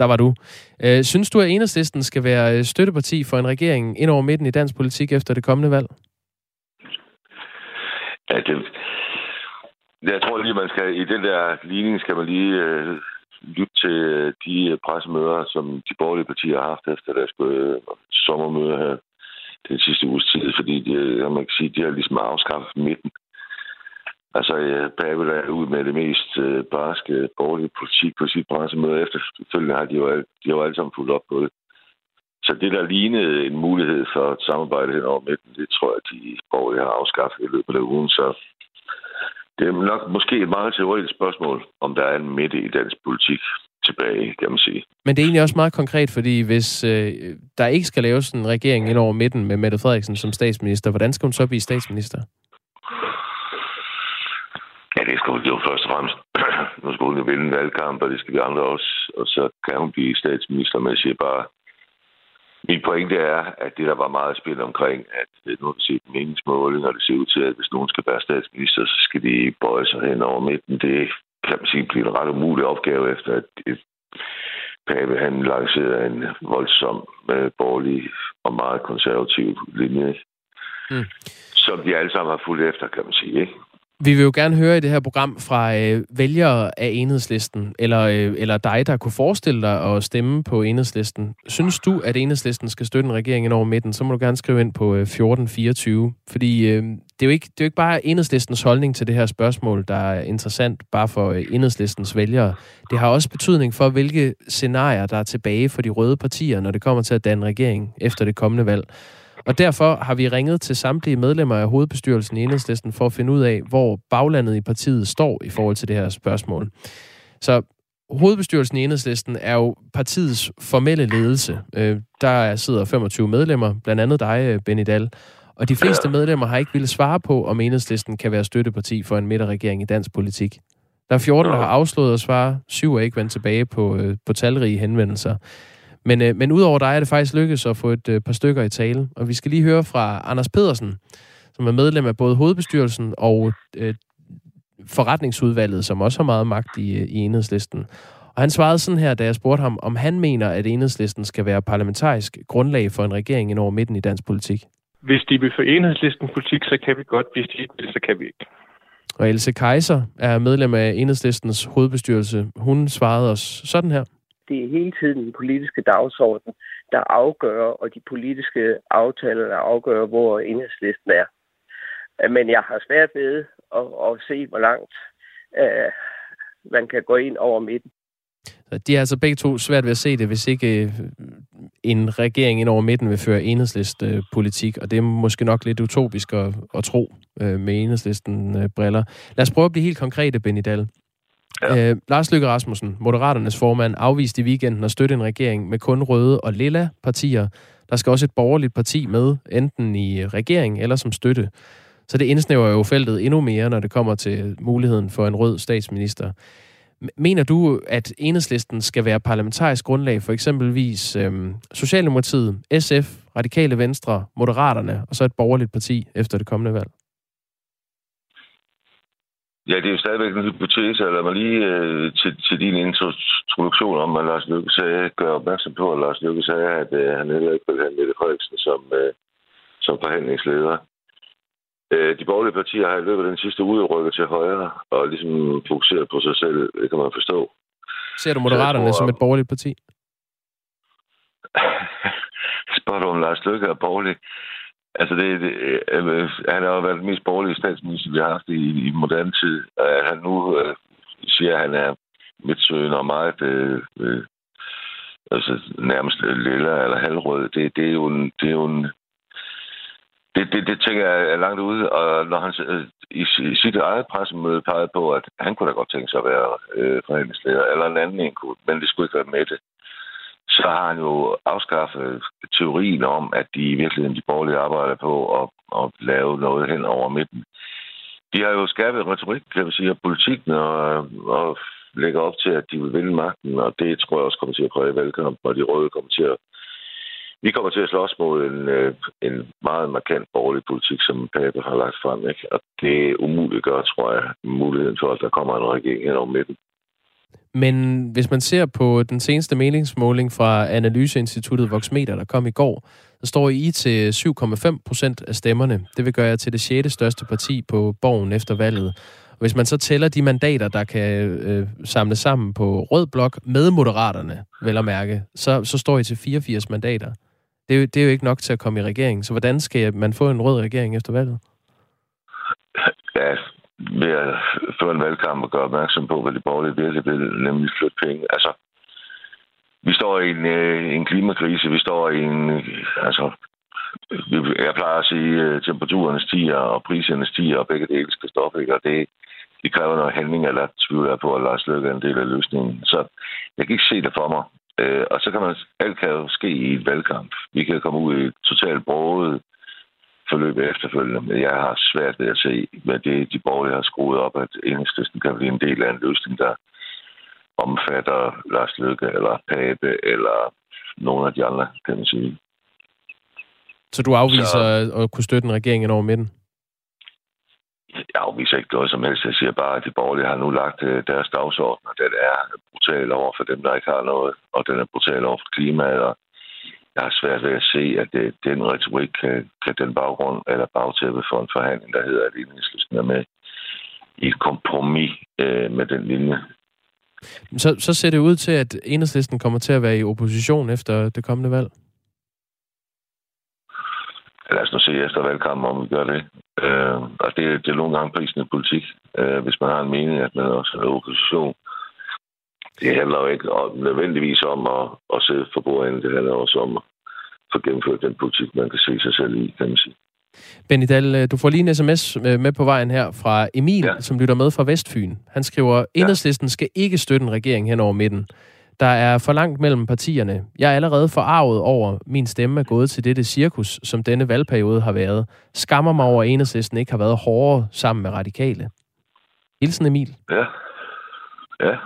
A: Der var du. Øh, synes du, at Enhedslisten skal være øh, støtteparti for en regering ind over midten i dansk politik efter det kommende valg?
H: Ja, det, jeg tror lige, man skal i den der ligning skal man lige øh, lytte til øh, de øh, pressemøder, som de borgerlige partier har haft efter deres øh, sommermøde her den sidste uges tid, fordi det, man kan sige, de har ligesom afskaffet midten. Altså, Pavel er ud med det mest øh, barske borgerlige politik på sit pressemøde. Efterfølgende har de jo, de jo alle sammen fuldt op på det. Så det, der lignede en mulighed for et samarbejde hen over midten, det tror jeg, de borgerlige har afskaffet i løbet af ugen. Så det er nok måske et meget teoretisk spørgsmål, om der er en midte i dansk politik tilbage, kan man sige.
A: Men det er egentlig også meget konkret, fordi hvis øh, der ikke skal laves en regering ind over midten med Mette Frederiksen som statsminister, hvordan skal hun så blive statsminister?
H: Det skal hun jo først og fremmest. nu skal hun jo vinde en valgkamp, og det skal vi andre også. Og så kan hun blive statsminister, men jeg siger bare, min pointe er, at det, der var meget spil omkring, at nu har vi set meningsmåling, og det ser ud til, at hvis nogen skal være statsminister, så skal de bøje sig hen over midten. Det kan man sige bliver en ret umulig opgave, efter at et Pave han lancerede en voldsom øh, borgerlig og meget konservativ linje, mm. som de alle sammen har fulgt efter, kan man sige. Ikke?
A: Vi vil jo gerne høre i det her program fra øh, vælgere af enhedslisten, eller, øh, eller dig, der kunne forestille dig at stemme på enhedslisten. Synes du, at enhedslisten skal støtte en regering ind over midten, så må du gerne skrive ind på øh, 1424. Fordi øh, det, er jo ikke, det er jo ikke bare enhedslistens holdning til det her spørgsmål, der er interessant bare for øh, enhedslistens vælgere. Det har også betydning for, hvilke scenarier, der er tilbage for de røde partier, når det kommer til at danne regering efter det kommende valg. Og derfor har vi ringet til samtlige medlemmer af hovedbestyrelsen i Enhedslisten for at finde ud af, hvor baglandet i partiet står i forhold til det her spørgsmål. Så hovedbestyrelsen i Enhedslisten er jo partiets formelle ledelse. Øh, der sidder 25 medlemmer, blandt andet dig, øh, Benny Dahl. Og de fleste medlemmer har ikke ville svare på, om Enhedslisten kan være støtteparti for en midterregering i dansk politik. Der er 14, der har afslået at svare. Syv er ikke vendt tilbage på, øh, på talrige henvendelser. Men, øh, men udover dig er det faktisk lykkedes at få et øh, par stykker i tale. Og vi skal lige høre fra Anders Pedersen, som er medlem af både hovedbestyrelsen og øh, forretningsudvalget, som også har meget magt i, øh, i enhedslisten. Og han svarede sådan her, da jeg spurgte ham, om han mener, at enhedslisten skal være parlamentarisk grundlag for en regering ind over midten i dansk politik.
I: Hvis de vil for enhedslisten politik, så kan vi godt. Hvis de ikke vil, så kan vi ikke.
A: Og Else Kaiser er medlem af enhedslistens hovedbestyrelse. Hun svarede os sådan her
J: det er hele tiden den politiske dagsorden, der afgør, og de politiske aftaler, der afgør, hvor enhedslisten er. Men jeg har svært ved at, at se, hvor langt uh, man kan gå ind over midten.
A: De er altså begge to svært ved at se det, hvis ikke øh, en regering ind over midten vil føre enhedslist-politik, og det er måske nok lidt utopisk at, at tro øh, med enhedslisten-briller. Lad os prøve at blive helt konkrete, Benny Dahl. Ja. Øh, Lars Løkke Rasmussen, Moderaternes formand, afviste i weekenden at støtte en regering med kun røde og lilla partier. Der skal også et borgerligt parti med, enten i regering eller som støtte. Så det indsnæver jo feltet endnu mere, når det kommer til muligheden for en rød statsminister. Mener du, at enhedslisten skal være parlamentarisk grundlag for eksempelvis øhm, Socialdemokratiet, SF, Radikale Venstre, Moderaterne og så et borgerligt parti efter det kommende valg?
H: Ja, det er jo stadigvæk en hypotese. Lad mig lige øh, til, til din introduktion om, at Lars Lykke sagde, gør opmærksom på, at Lars Lykke sagde, at øh, han heller ikke vil have Mette Frederiksen som, øh, som forhandlingsleder. Øh, de borgerlige partier har i løbet af den sidste uge rykket til højre og ligesom fokuseret på sig selv. Det kan man forstå.
A: Ser du Moderaterne tror, som et borgerligt parti?
H: Spørger du om Lars Lykke er borgerlig? Altså, det, det, øh, han har jo været den mest borgerlige statsminister, vi har haft i, i moderne tid. At han nu øh, siger, at han er midtsøgende og meget øh, øh, altså, nærmest lilla eller halvrød, det, det, er jo en, det er jo en, det, det, det tænker jeg er langt ude, og når han øh, i, i sit eget pressemøde pegede på, at han kunne da godt tænke sig at være øh, forhandlingsleder, eller en anden en kunne, men det skulle ikke være med det så har han jo afskaffet teorien om, at de i virkeligheden de borgerlige arbejder på at, at lave noget hen over midten. De har jo skabt retorik, kan vi sige, og politikken, og, og lægger op til, at de vil vinde magten, og det tror jeg også kommer til at præge valgkampen, og de røde kommer til at vi kommer til at slås mod en, øh, en meget markant borgerlig politik, som Pape har lagt frem. Ikke? Og det umuligt gør, tror jeg, muligheden for, at der kommer en regering hen over midten.
A: Men hvis man ser på den seneste meningsmåling fra Analyseinstituttet Voxmeter, der kom i går, så står I til 7,5 procent af stemmerne. Det vil gøre jer til det 6. største parti på borgen efter valget. Hvis man så tæller de mandater, der kan øh, samle sammen på rød blok med moderaterne, vel at mærke, så, så står I til 84 mandater. Det er, jo, det er jo ikke nok til at komme i regering. Så hvordan skal man få en rød regering efter valget?
H: Ja, ved at føre en valgkamp og gøre opmærksom på, hvad de borgerlige virkelig vil, nemlig flytte penge. Altså, vi står i en, øh, en klimakrise, vi står i en, øh, altså, jeg plejer at sige, øh, at temperaturen stiger, og priserne stiger, og begge dele skal stoppe, ikke? og det, det kræver noget handling, eller tvivl på, at Lars Løkke er en del af løsningen. Så jeg kan ikke se det for mig. Øh, og så kan man, alt kan jo ske i et valgkamp. Vi kan komme ud i totalt broget forløb efterfølgende, men jeg har svært ved at se, hvad det de borgerlige har skruet op, at enhedslisten kan blive en del af en løsning, der omfatter Lars Løkke eller Pape eller nogle af de andre, kan man sige.
A: Så du afviser Så, at kunne støtte en regering over midten?
H: Jeg afviser ikke noget som helst. Jeg siger bare, at de borgerlige har nu lagt øh, deres dagsorden, og den er brutal over for dem, der ikke har noget, og den er brutal over for klimaet, og jeg har svært ved at se, at det, den retorik kan, kan den baggrund eller bagtæppe for en forhandling, der hedder, at enhedslisten er med i et kompromis øh, med den linje.
A: Så, så ser det ud til, at enhedslisten kommer til at være i opposition efter det kommende valg?
H: Lad os nu se efter valgkampen, om vi gør det. Øh, altså det, det er nogle gange prisen i politik. Øh, hvis man har en mening, at man også er opposition. Det handler jo ikke om, nødvendigvis om at, at sidde for bordenden. Det handler også om at få gennemført den politik, man kan se sig selv i, kan man sige.
A: Benny Dahl, øh, du får lige en sms øh, med på vejen her fra Emil, ja. som lytter med fra Vestfyn. Han skriver, enhedslisten skal ikke støtte en regering hen over midten. Der er for langt mellem partierne. Jeg er allerede forarvet over, min stemme er gået til dette cirkus, som denne valgperiode har været. Skammer mig over, at enhedslisten ikke har været hårdere sammen med radikale. Hilsen Emil.
H: Ja. Ja.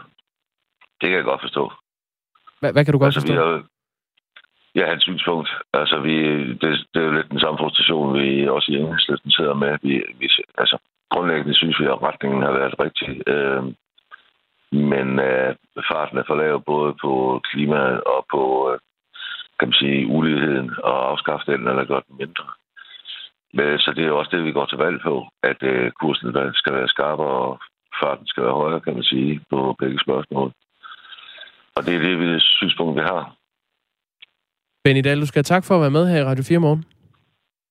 H: Det kan jeg godt forstå.
A: Hvad, hvad kan du godt
H: altså,
A: forstå?
H: Vi har, ja, hans synspunkt. Altså, vi, det, det er jo lidt den samme frustration, vi også i enhedslisten sidder med. Vi, vi, altså, grundlæggende synes vi, at retningen har været rigtig. Øh, men øh, farten er for lav både på klimaet og på, øh, kan man sige, uligheden og afskaffe den eller gøre den mindre. Men, så det er også det, vi går til valg på, at øh, kursen skal være skarpere og farten skal være højere, kan man sige, på begge spørgsmål. Og det er det, vi synspunkt, vi har.
A: Benny Dahl, du skal have tak for at være med her i Radio 4 morgen.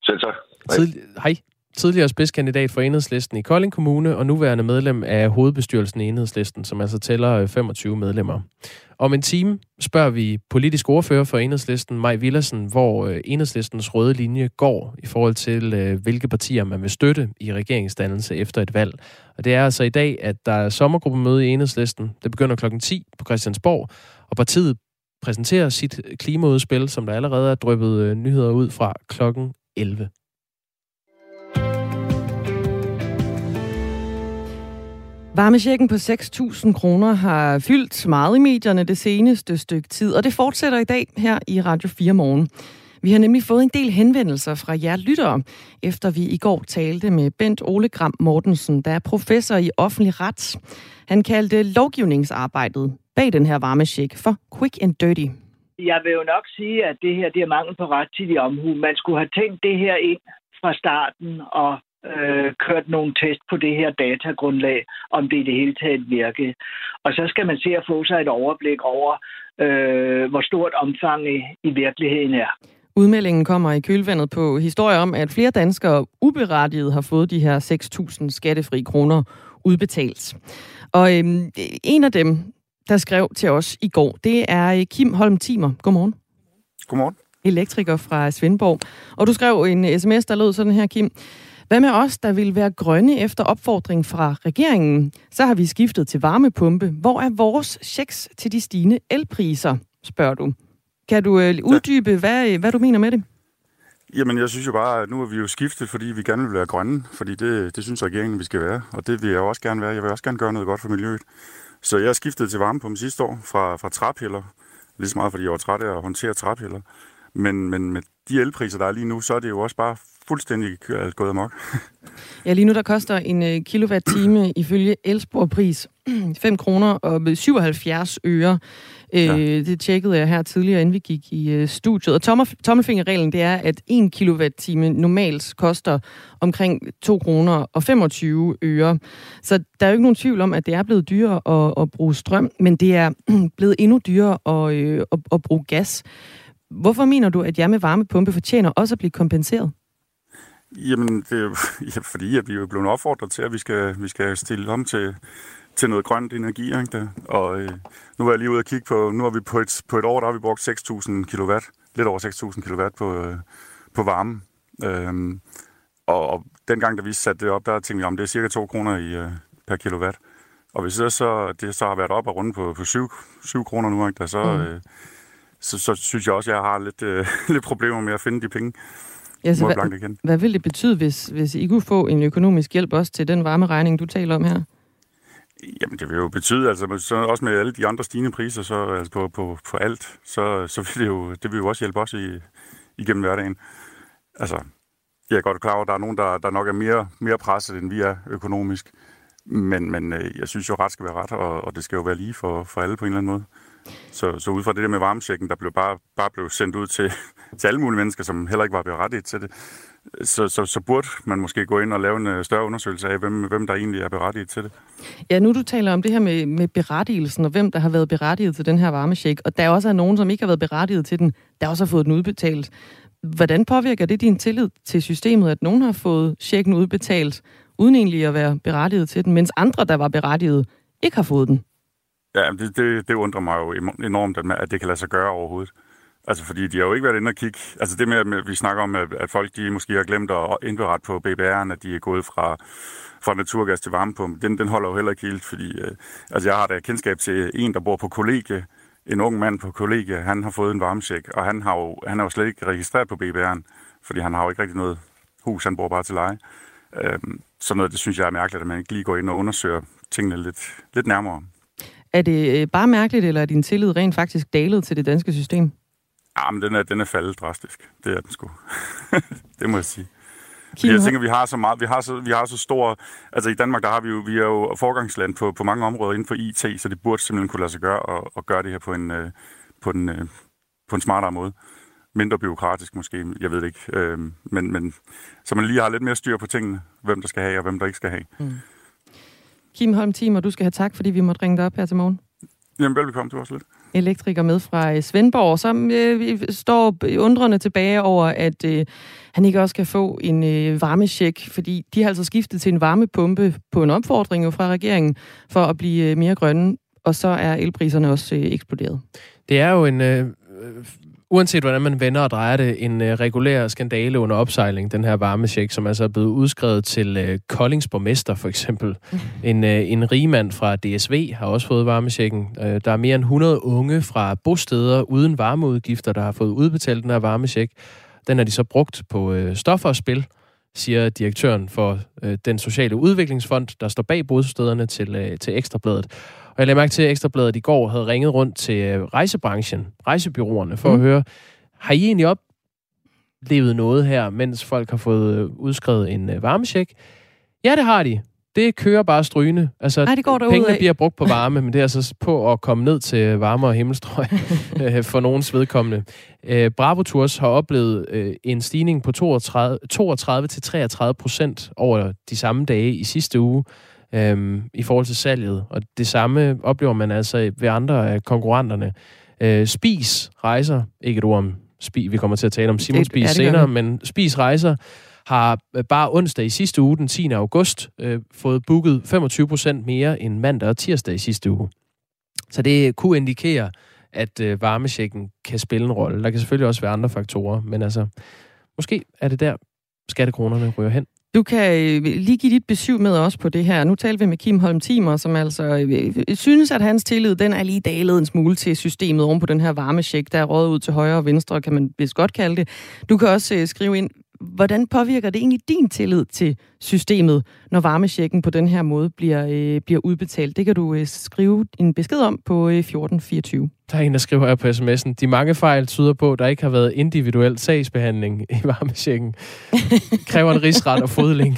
H: Selv tak.
A: Hej. Tid, hej. Tidligere spidskandidat for Enhedslisten i Kolding Kommune, og nuværende medlem af hovedbestyrelsen i Enhedslisten, som altså tæller øh, 25 medlemmer. Om en time spørger vi politisk ordfører for Enhedslisten, Maj Villersen, hvor øh, Enhedslistens røde linje går i forhold til, øh, hvilke partier man vil støtte i regeringsdannelse efter et valg. Og det er altså i dag, at der er sommergruppemøde i Enhedslisten. Det begynder klokken 10 på Christiansborg, og partiet præsenterer sit klimaudspil, som der allerede er drøbet nyheder ud fra klokken 11.
B: Varmesjekken på 6.000 kroner har fyldt meget i medierne det seneste stykke tid, og det fortsætter i dag her i Radio 4 morgen. Vi har nemlig fået en del henvendelser fra jer lyttere, efter vi i går talte med Bent Ole Gram Mortensen, der er professor i offentlig ret. Han kaldte lovgivningsarbejdet bag den her varmesjek for quick and dirty.
K: Jeg vil jo nok sige, at det her det er mangel på rettidig omhu. Man skulle have tænkt det her ind fra starten og øh, kørt nogle test på det her datagrundlag, om det i det hele taget virker. Og så skal man se at få sig et overblik over, øh, hvor stort omfang i, i virkeligheden er.
B: Udmeldingen kommer i kølvandet på historier om, at flere danskere uberettiget har fået de her 6.000 skattefri kroner udbetalt. Og øhm, en af dem, der skrev til os i går, det er Kim Holm Timer. Godmorgen.
L: Godmorgen.
B: Elektriker fra Svendborg. Og du skrev en sms, der lød sådan her, Kim. Hvad med os, der vil være grønne efter opfordring fra regeringen? Så har vi skiftet til varmepumpe. Hvor er vores checks til de stigende elpriser, spørger du. Kan du øh, uddybe, hvad, hvad du mener med det?
L: Jamen, jeg synes jo bare, at nu er vi jo skiftet, fordi vi gerne vil være grønne, fordi det, det synes regeringen, vi skal være, og det vil jeg også gerne være. Jeg vil også gerne gøre noget godt for miljøet. Så jeg skiftede til varmepumpe sidste år fra, fra træpiller, lige så meget fordi jeg var træt af at håndtere træpiller. Men, men med de elpriser, der er lige nu, så er det jo også bare fuldstændig gået amok.
B: ja, lige nu der koster en kilowatt-time ifølge elsporpris 5 kroner og 77 øre. Ja. Det tjekkede jeg her tidligere, inden vi gik i studiet. Og tommelfingerreglen, det er, at 1 kilowatt-time normalt koster omkring 2 kroner og 25 øre. Så der er jo ikke nogen tvivl om, at det er blevet dyrere at, at bruge strøm, men det er blevet endnu dyrere at, at, at bruge gas. Hvorfor mener du, at jeg med varmepumpe fortjener også at blive kompenseret?
L: Jamen, det ja, fordi, at vi er blevet opfordret til, at vi skal, vi skal stille om til, til noget grønt energi. Ikke der? Og øh, nu er jeg lige ude og kigge på, nu har vi på et, på et år, der har vi brugt 6.000 kW, lidt over 6.000 kW på, øh, på varme. Øhm, og, og dengang, da vi satte det op, der tænkte vi, om det er cirka 2 kroner i, øh, per kilowatt. Og hvis det så, det så har været op og rundt på, på 7, 7 kroner nu, ikke, der, så, mm. øh, så, så synes jeg også, at jeg har lidt, øh, lidt problemer med at finde de penge.
B: Ja, så hvad, hvad vil det betyde, hvis, hvis I kunne få en økonomisk hjælp også til den varmeregning, du taler om her?
L: Jamen, det vil jo betyde, altså så også med alle de andre stigende priser så, altså på, på, på alt, så, så vil det jo, det vil jo også hjælpe os i, igennem hverdagen. Altså, jeg er godt klar over, at der er nogen, der, der nok er mere, mere presset, end vi er økonomisk. Men, men øh, jeg synes jo, ret skal være ret, og, og det skal jo være lige for, for alle på en eller anden måde. Så, så ud fra det der med varmesjekken, der blev bare, bare blev sendt ud til, til alle mulige mennesker, som heller ikke var berettiget til det, så, så, så burde man måske gå ind og lave en øh, større undersøgelse af, hvem, hvem der egentlig er berettiget til det.
B: Ja, nu du taler om det her med, med berettigelsen, og hvem der har været berettiget til den her varmesjek, og der også er nogen, som ikke har været berettiget til den, der også har fået den udbetalt. Hvordan påvirker det din tillid til systemet, at nogen har fået checken udbetalt, uden egentlig at være berettiget til den, mens andre, der var berettiget, ikke har fået den?
L: Ja, det, det, det undrer mig jo enormt, at det kan lade sig gøre overhovedet. Altså, fordi de har jo ikke været inde og kigge. Altså, det med, at vi snakker om, at folk de måske har glemt at indberette på BBR'en, at de er gået fra, fra naturgas til varmepumpe, den, den holder jo heller ikke helt, fordi øh, altså, jeg har da kendskab til en, der bor på kollegie, en ung mand på kollegie, han har fået en varmesjek, og han har jo, han er jo slet ikke registreret på BBR'en, fordi han har jo ikke rigtig noget hus, han bor bare til leje. Øh, sådan noget, det synes jeg er mærkeligt, at man ikke lige går ind og undersøger tingene lidt, lidt nærmere.
B: Er det øh, bare mærkeligt, eller er din tillid rent faktisk dalet til det danske system?
L: Ja, men den er, den er faldet drastisk. Det er den sgu. det må jeg sige. Jeg tænker, vi har så meget, vi har så, vi har så stor, altså i Danmark, der har vi jo, vi er jo forgangsland på, på mange områder inden for IT, så det burde simpelthen kunne lade sig gøre og, og gøre det her på en, øh, på en, øh, på en smartere måde. Mindre byråkratisk måske, jeg ved det ikke. Øh, men, men så man lige har lidt mere styr på tingene, hvem der skal have og hvem der ikke skal have. Mm.
B: Kim Holm Timer, du skal have tak, fordi vi måtte ringe dig op her til morgen.
L: Jamen, velbekomme til os lidt
B: elektriker med fra øh, Svendborg, som øh, står undrende tilbage over, at øh, han ikke også kan få en øh, varmesjek, fordi de har altså skiftet til en varmepumpe på en opfordring jo fra regeringen for at blive øh, mere grønne, og så er elpriserne også øh, eksploderet.
A: Det er jo en øh, uanset hvordan man vender og drejer det, en øh, regulær skandale under opsejling, den her varmesjek, som altså er blevet udskrevet til øh, Koldings borgmester for eksempel. En, øh, en rigmand fra DSV har også fået varmesjekken. Øh, der er mere end 100 unge fra bosteder uden varmeudgifter, der har fået udbetalt den her varmesjek. Den har de så brugt på øh, stoffer og spil, siger direktøren for øh, den sociale udviklingsfond, der står bag bostederne til, øh, til Ekstrabladet. Og jeg lagde mærke til, at Ekstrabladet i går havde ringet rundt til øh, rejsebranchen, rejsebyråerne, for mm. at høre, har I egentlig oplevet noget her, mens folk har fået øh, udskrevet en øh, varmesjek? Ja, det har de. Det kører bare strygende. Altså, Ej, det går pengene bliver brugt på varme, men det er altså på at komme ned til varme og himmelstrøg for nogens vedkommende. Bravo Tours har oplevet en stigning på 32-33 procent over de samme dage i sidste uge øhm, i forhold til salget. Og det samme oplever man altså ved andre af konkurrenterne. Øh, Spis rejser, ikke et ord om Spis, vi kommer til at tale om Simon Spis senere, men Spis rejser har øh, bare onsdag i sidste uge, den 10. august, øh, fået booket 25 procent mere end mandag og tirsdag i sidste uge. Så det kunne indikere, at øh, varmesjekken kan spille en rolle. Der kan selvfølgelig også være andre faktorer, men altså, måske er det der, skattekronerne ryger hen.
B: Du kan øh, lige give dit besøg med os på det her. Nu talte vi med Kim Holm Timer, som altså øh, øh, synes, at hans tillid den er lige dalet en smule til systemet oven på den her varmesjek, der er rådet ud til højre og venstre, kan man vist godt kalde det. Du kan også øh, skrive ind, hvordan påvirker det egentlig din tillid til systemet, når varmesjekken på den her måde bliver, øh, bliver udbetalt? Det kan du øh, skrive en besked om på øh, 1424.
A: Der er en, der skriver her på sms'en, de mange fejl tyder på, at der ikke har været individuel sagsbehandling i varmesjekken. Kræver en rigsret og fodlink.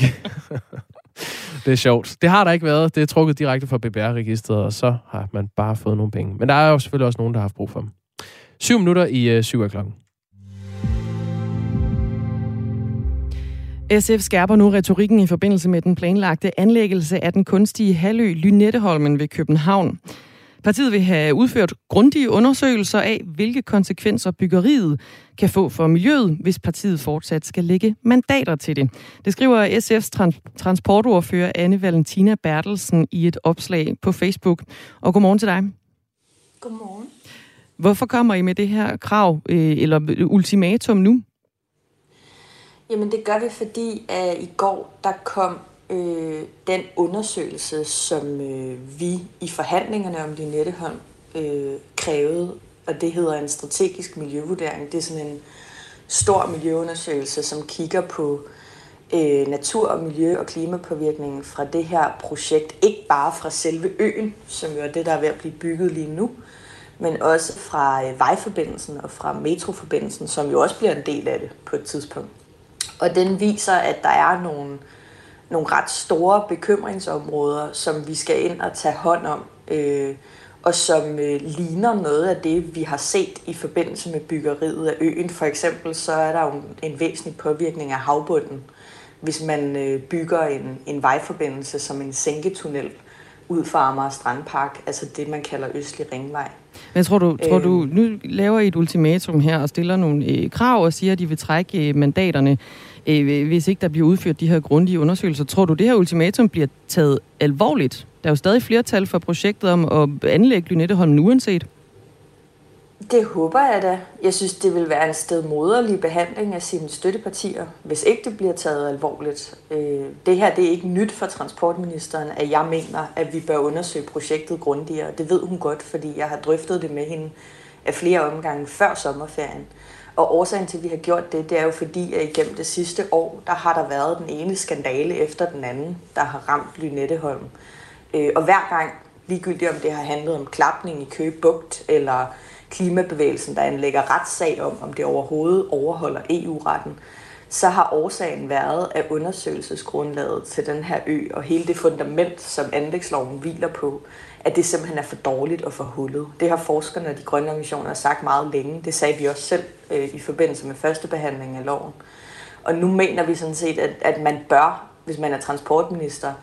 A: det er sjovt. Det har der ikke været. Det er trukket direkte fra BBR-registret, og så har man bare fået nogle penge. Men der er jo selvfølgelig også nogen, der har haft brug for dem. Syv minutter i øh, syv af klokken.
B: SF skærper nu retorikken i forbindelse med den planlagte anlæggelse af den kunstige halvø Lynetteholmen ved København. Partiet vil have udført grundige undersøgelser af, hvilke konsekvenser byggeriet kan få for miljøet, hvis partiet fortsat skal lægge mandater til det. Det skriver SF's trans- transportordfører Anne Valentina Bertelsen i et opslag på Facebook. Og godmorgen til dig.
M: Godmorgen.
B: Hvorfor kommer I med det her krav, øh, eller ultimatum nu?
M: Jamen det gør vi, fordi at i går der kom øh, den undersøgelse, som øh, vi i forhandlingerne om Lynetteholm øh, krævede, og det hedder en strategisk miljøvurdering. Det er sådan en stor miljøundersøgelse, som kigger på øh, natur- og miljø- og klimapåvirkningen fra det her projekt. Ikke bare fra selve øen, som jo er det, der er ved at blive bygget lige nu, men også fra øh, vejforbindelsen og fra metroforbindelsen, som jo også bliver en del af det på et tidspunkt. Og den viser, at der er nogle nogle ret store bekymringsområder, som vi skal ind og tage hånd om, øh, og som øh, ligner noget af det, vi har set i forbindelse med byggeriet af øen. For eksempel så er der jo en væsentlig påvirkning af havbunden, hvis man øh, bygger en, en vejforbindelse som en sænketunnel ud fra Amager Strandpark, altså det, man kalder Østlig Ringvej.
B: Men tror du, tror du, nu laver I et ultimatum her og stiller nogle øh, krav og siger, at de vil trække øh, mandaterne, øh, hvis ikke der bliver udført de her grundige undersøgelser. Tror du, det her ultimatum bliver taget alvorligt? Der er jo stadig flertal for projektet om at anlægge Lynetteholm uanset.
M: Det håber jeg da. Jeg synes, det vil være en stedmoderlig behandling af sine støttepartier, hvis ikke det bliver taget alvorligt. Øh, det her det er ikke nyt for transportministeren, at jeg mener, at vi bør undersøge projektet grundigere. Det ved hun godt, fordi jeg har drøftet det med hende af flere omgange før sommerferien. Og årsagen til, at vi har gjort det, det er jo fordi, at igennem det sidste år, der har der været den ene skandale efter den anden, der har ramt Lynetteholm. Øh, og hver gang, ligegyldigt om det har handlet om klapning i Køge Bugt, eller klimabevægelsen, der anlægger retssag om, om det overhovedet overholder EU-retten, så har årsagen været, at undersøgelsesgrundlaget til den her ø og hele det fundament, som anlægsloven hviler på, at det simpelthen er for dårligt og for hullet. Det har forskerne og de grønne organisationer sagt meget længe. Det sagde vi også selv øh, i forbindelse med første behandling af loven. Og nu mener vi sådan set, at, at man bør, hvis man er transportminister,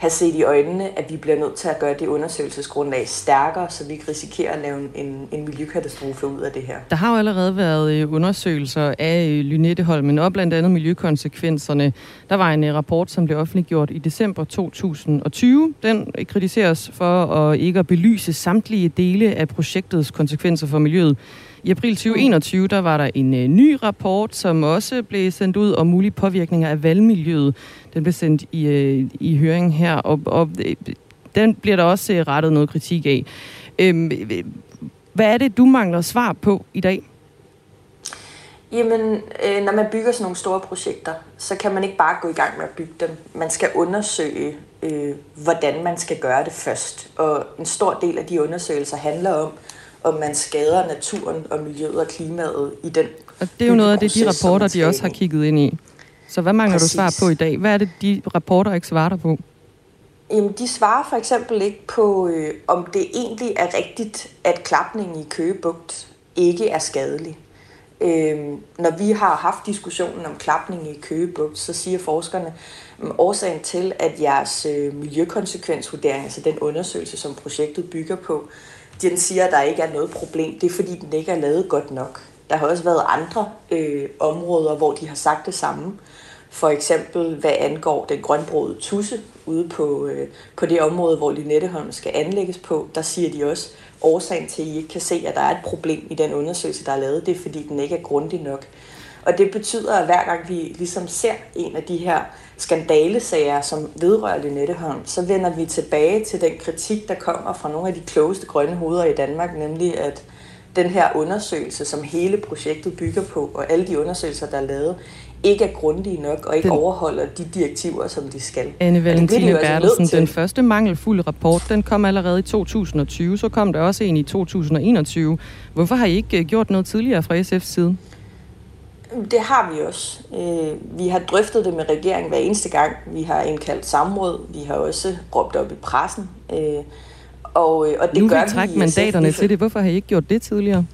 M: have set i øjnene, at vi bliver nødt til at gøre det undersøgelsesgrundlag stærkere, så vi ikke risikerer at lave en, en miljøkatastrofe ud af det her.
B: Der har jo allerede været øh, undersøgelser af øh, Lynetteholmen, og blandt andet miljøkonsekvenserne. Der var en øh, rapport, som blev offentliggjort i december 2020. Den kritiseres for at ikke at belyse samtlige dele af projektets konsekvenser for miljøet. I april 2021 der var der en ny rapport, som også blev sendt ud om mulige påvirkninger af valgmiljøet. Den blev sendt i, øh, i høring her, og, og øh, den bliver der også øh, rettet noget kritik af. Øhm, hvad er det, du mangler svar på i dag?
M: Jamen, øh, når man bygger sådan nogle store projekter, så kan man ikke bare gå i gang med at bygge dem. Man skal undersøge, øh, hvordan man skal gøre det først. Og en stor del af de undersøgelser handler om, om man skader naturen og miljøet og klimaet i den
B: Og det er jo noget af det, de rapporter, de også har kigget ind i. Så hvad mangler Præcis. du svar på i dag? Hvad er det, de rapporter ikke svarer dig på?
M: Jamen, de svarer for eksempel ikke på, øh, om det egentlig er rigtigt, at klapningen i Køgebugt ikke er skadelig. Øh, når vi har haft diskussionen om klapning i Køgebugt, så siger forskerne, at årsagen til, at jeres øh, miljøkonsekvensvurdering, altså den undersøgelse, som projektet bygger på, den siger, at der ikke er noget problem. Det er fordi, den ikke er lavet godt nok. Der har også været andre øh, områder, hvor de har sagt det samme. For eksempel, hvad angår den grønbrogede tusse ude på, øh, på det område, hvor Lynetteholm skal anlægges på, der siger de også, årsagen til, at I ikke kan se, at der er et problem i den undersøgelse, der er lavet, det er, fordi den ikke er grundig nok. Og det betyder, at hver gang vi ligesom ser en af de her skandalesager, som vedrører Lynetteholm, så vender vi tilbage til den kritik, der kommer fra nogle af de klogeste grønne hoveder i Danmark, nemlig at den her undersøgelse, som hele projektet bygger på, og alle de undersøgelser, der er lavet, ikke er grundige nok og ikke den... overholder de direktiver, som de skal.
B: Anne Valentine altså Bertelsen, den første mangelfulde rapport, den kom allerede i 2020, så kom der også en i 2021. Hvorfor har I ikke øh, gjort noget tidligere fra SF's side?
M: Det har vi også. Øh, vi har drøftet det med regeringen hver eneste gang. Vi har indkaldt samråd. Vi har også råbt op i pressen. Øh,
B: og, og det nu gør vi trække mandaterne til det. Hvorfor har I ikke gjort det tidligere?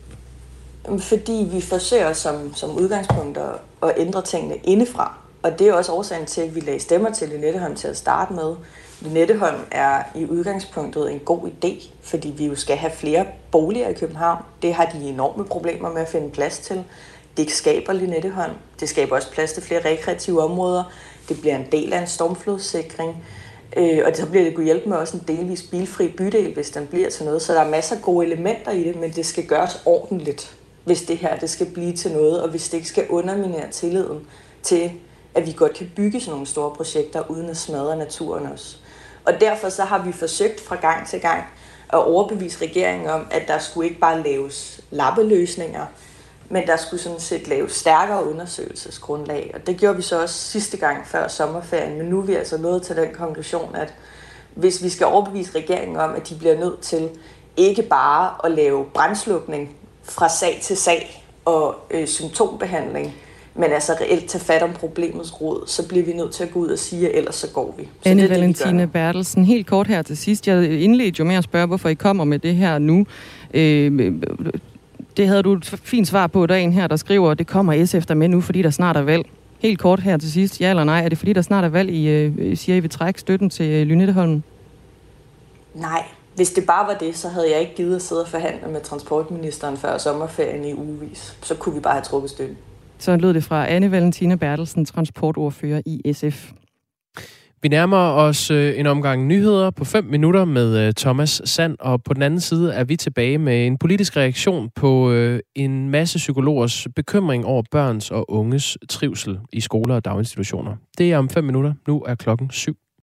M: Fordi vi forsøger som, som udgangspunkt at, at ændre tingene indefra. Og det er også årsagen til, at vi lagde stemmer til Lynetteholm til at starte med. Lynetteholm er i udgangspunktet en god idé, fordi vi jo skal have flere boliger i København. Det har de enorme problemer med at finde plads til. Det skaber Lynetteholm. Det skaber også plads til flere rekreative områder. Det bliver en del af en stormflodssikring. Øh, og så bliver det kunne hjælpe med også en delvis bilfri bydel, hvis den bliver til noget. Så der er masser af gode elementer i det, men det skal gøres ordentligt, hvis det her det skal blive til noget, og hvis det ikke skal underminere tilliden til, at vi godt kan bygge sådan nogle store projekter, uden at smadre naturen også. Og derfor så har vi forsøgt fra gang til gang at overbevise regeringen om, at der skulle ikke bare laves lappeløsninger, men der skulle sådan set laves stærkere undersøgelsesgrundlag. Og det gjorde vi så også sidste gang før sommerferien, men nu er vi altså nået til den konklusion, at hvis vi skal overbevise regeringen om, at de bliver nødt til ikke bare at lave brændslukning fra sag til sag og øh, symptombehandling, men altså reelt tage fat om problemets rod, så bliver vi nødt til at gå ud og sige, at ellers så går vi. Så
B: Anne
M: det det,
B: Valentine
M: gør.
B: Bertelsen, helt kort her til sidst. Jeg indledte jo med at spørge, hvorfor I kommer med det her nu. Øh, det havde du et fint svar på dagen her, der skriver, at det kommer SF der med nu, fordi der snart er valg. Helt kort her til sidst, ja eller nej, er det fordi der snart er valg, I øh, siger, I vil trække støtten til øh, Lynetteholm?
M: Nej, hvis det bare var det, så havde jeg ikke givet at sidde og forhandle med transportministeren før sommerferien i ugevis. Så kunne vi bare have trukket støtten.
B: Så lød det fra Anne Valentina Bertelsen, transportordfører i SF.
A: Vi nærmer os øh, en omgang nyheder på 5 minutter med øh, Thomas Sand, og på den anden side er vi tilbage med en politisk reaktion på øh, en masse psykologers bekymring over børns og unges trivsel i skoler og daginstitutioner. Det er om 5 minutter. Nu er klokken 7.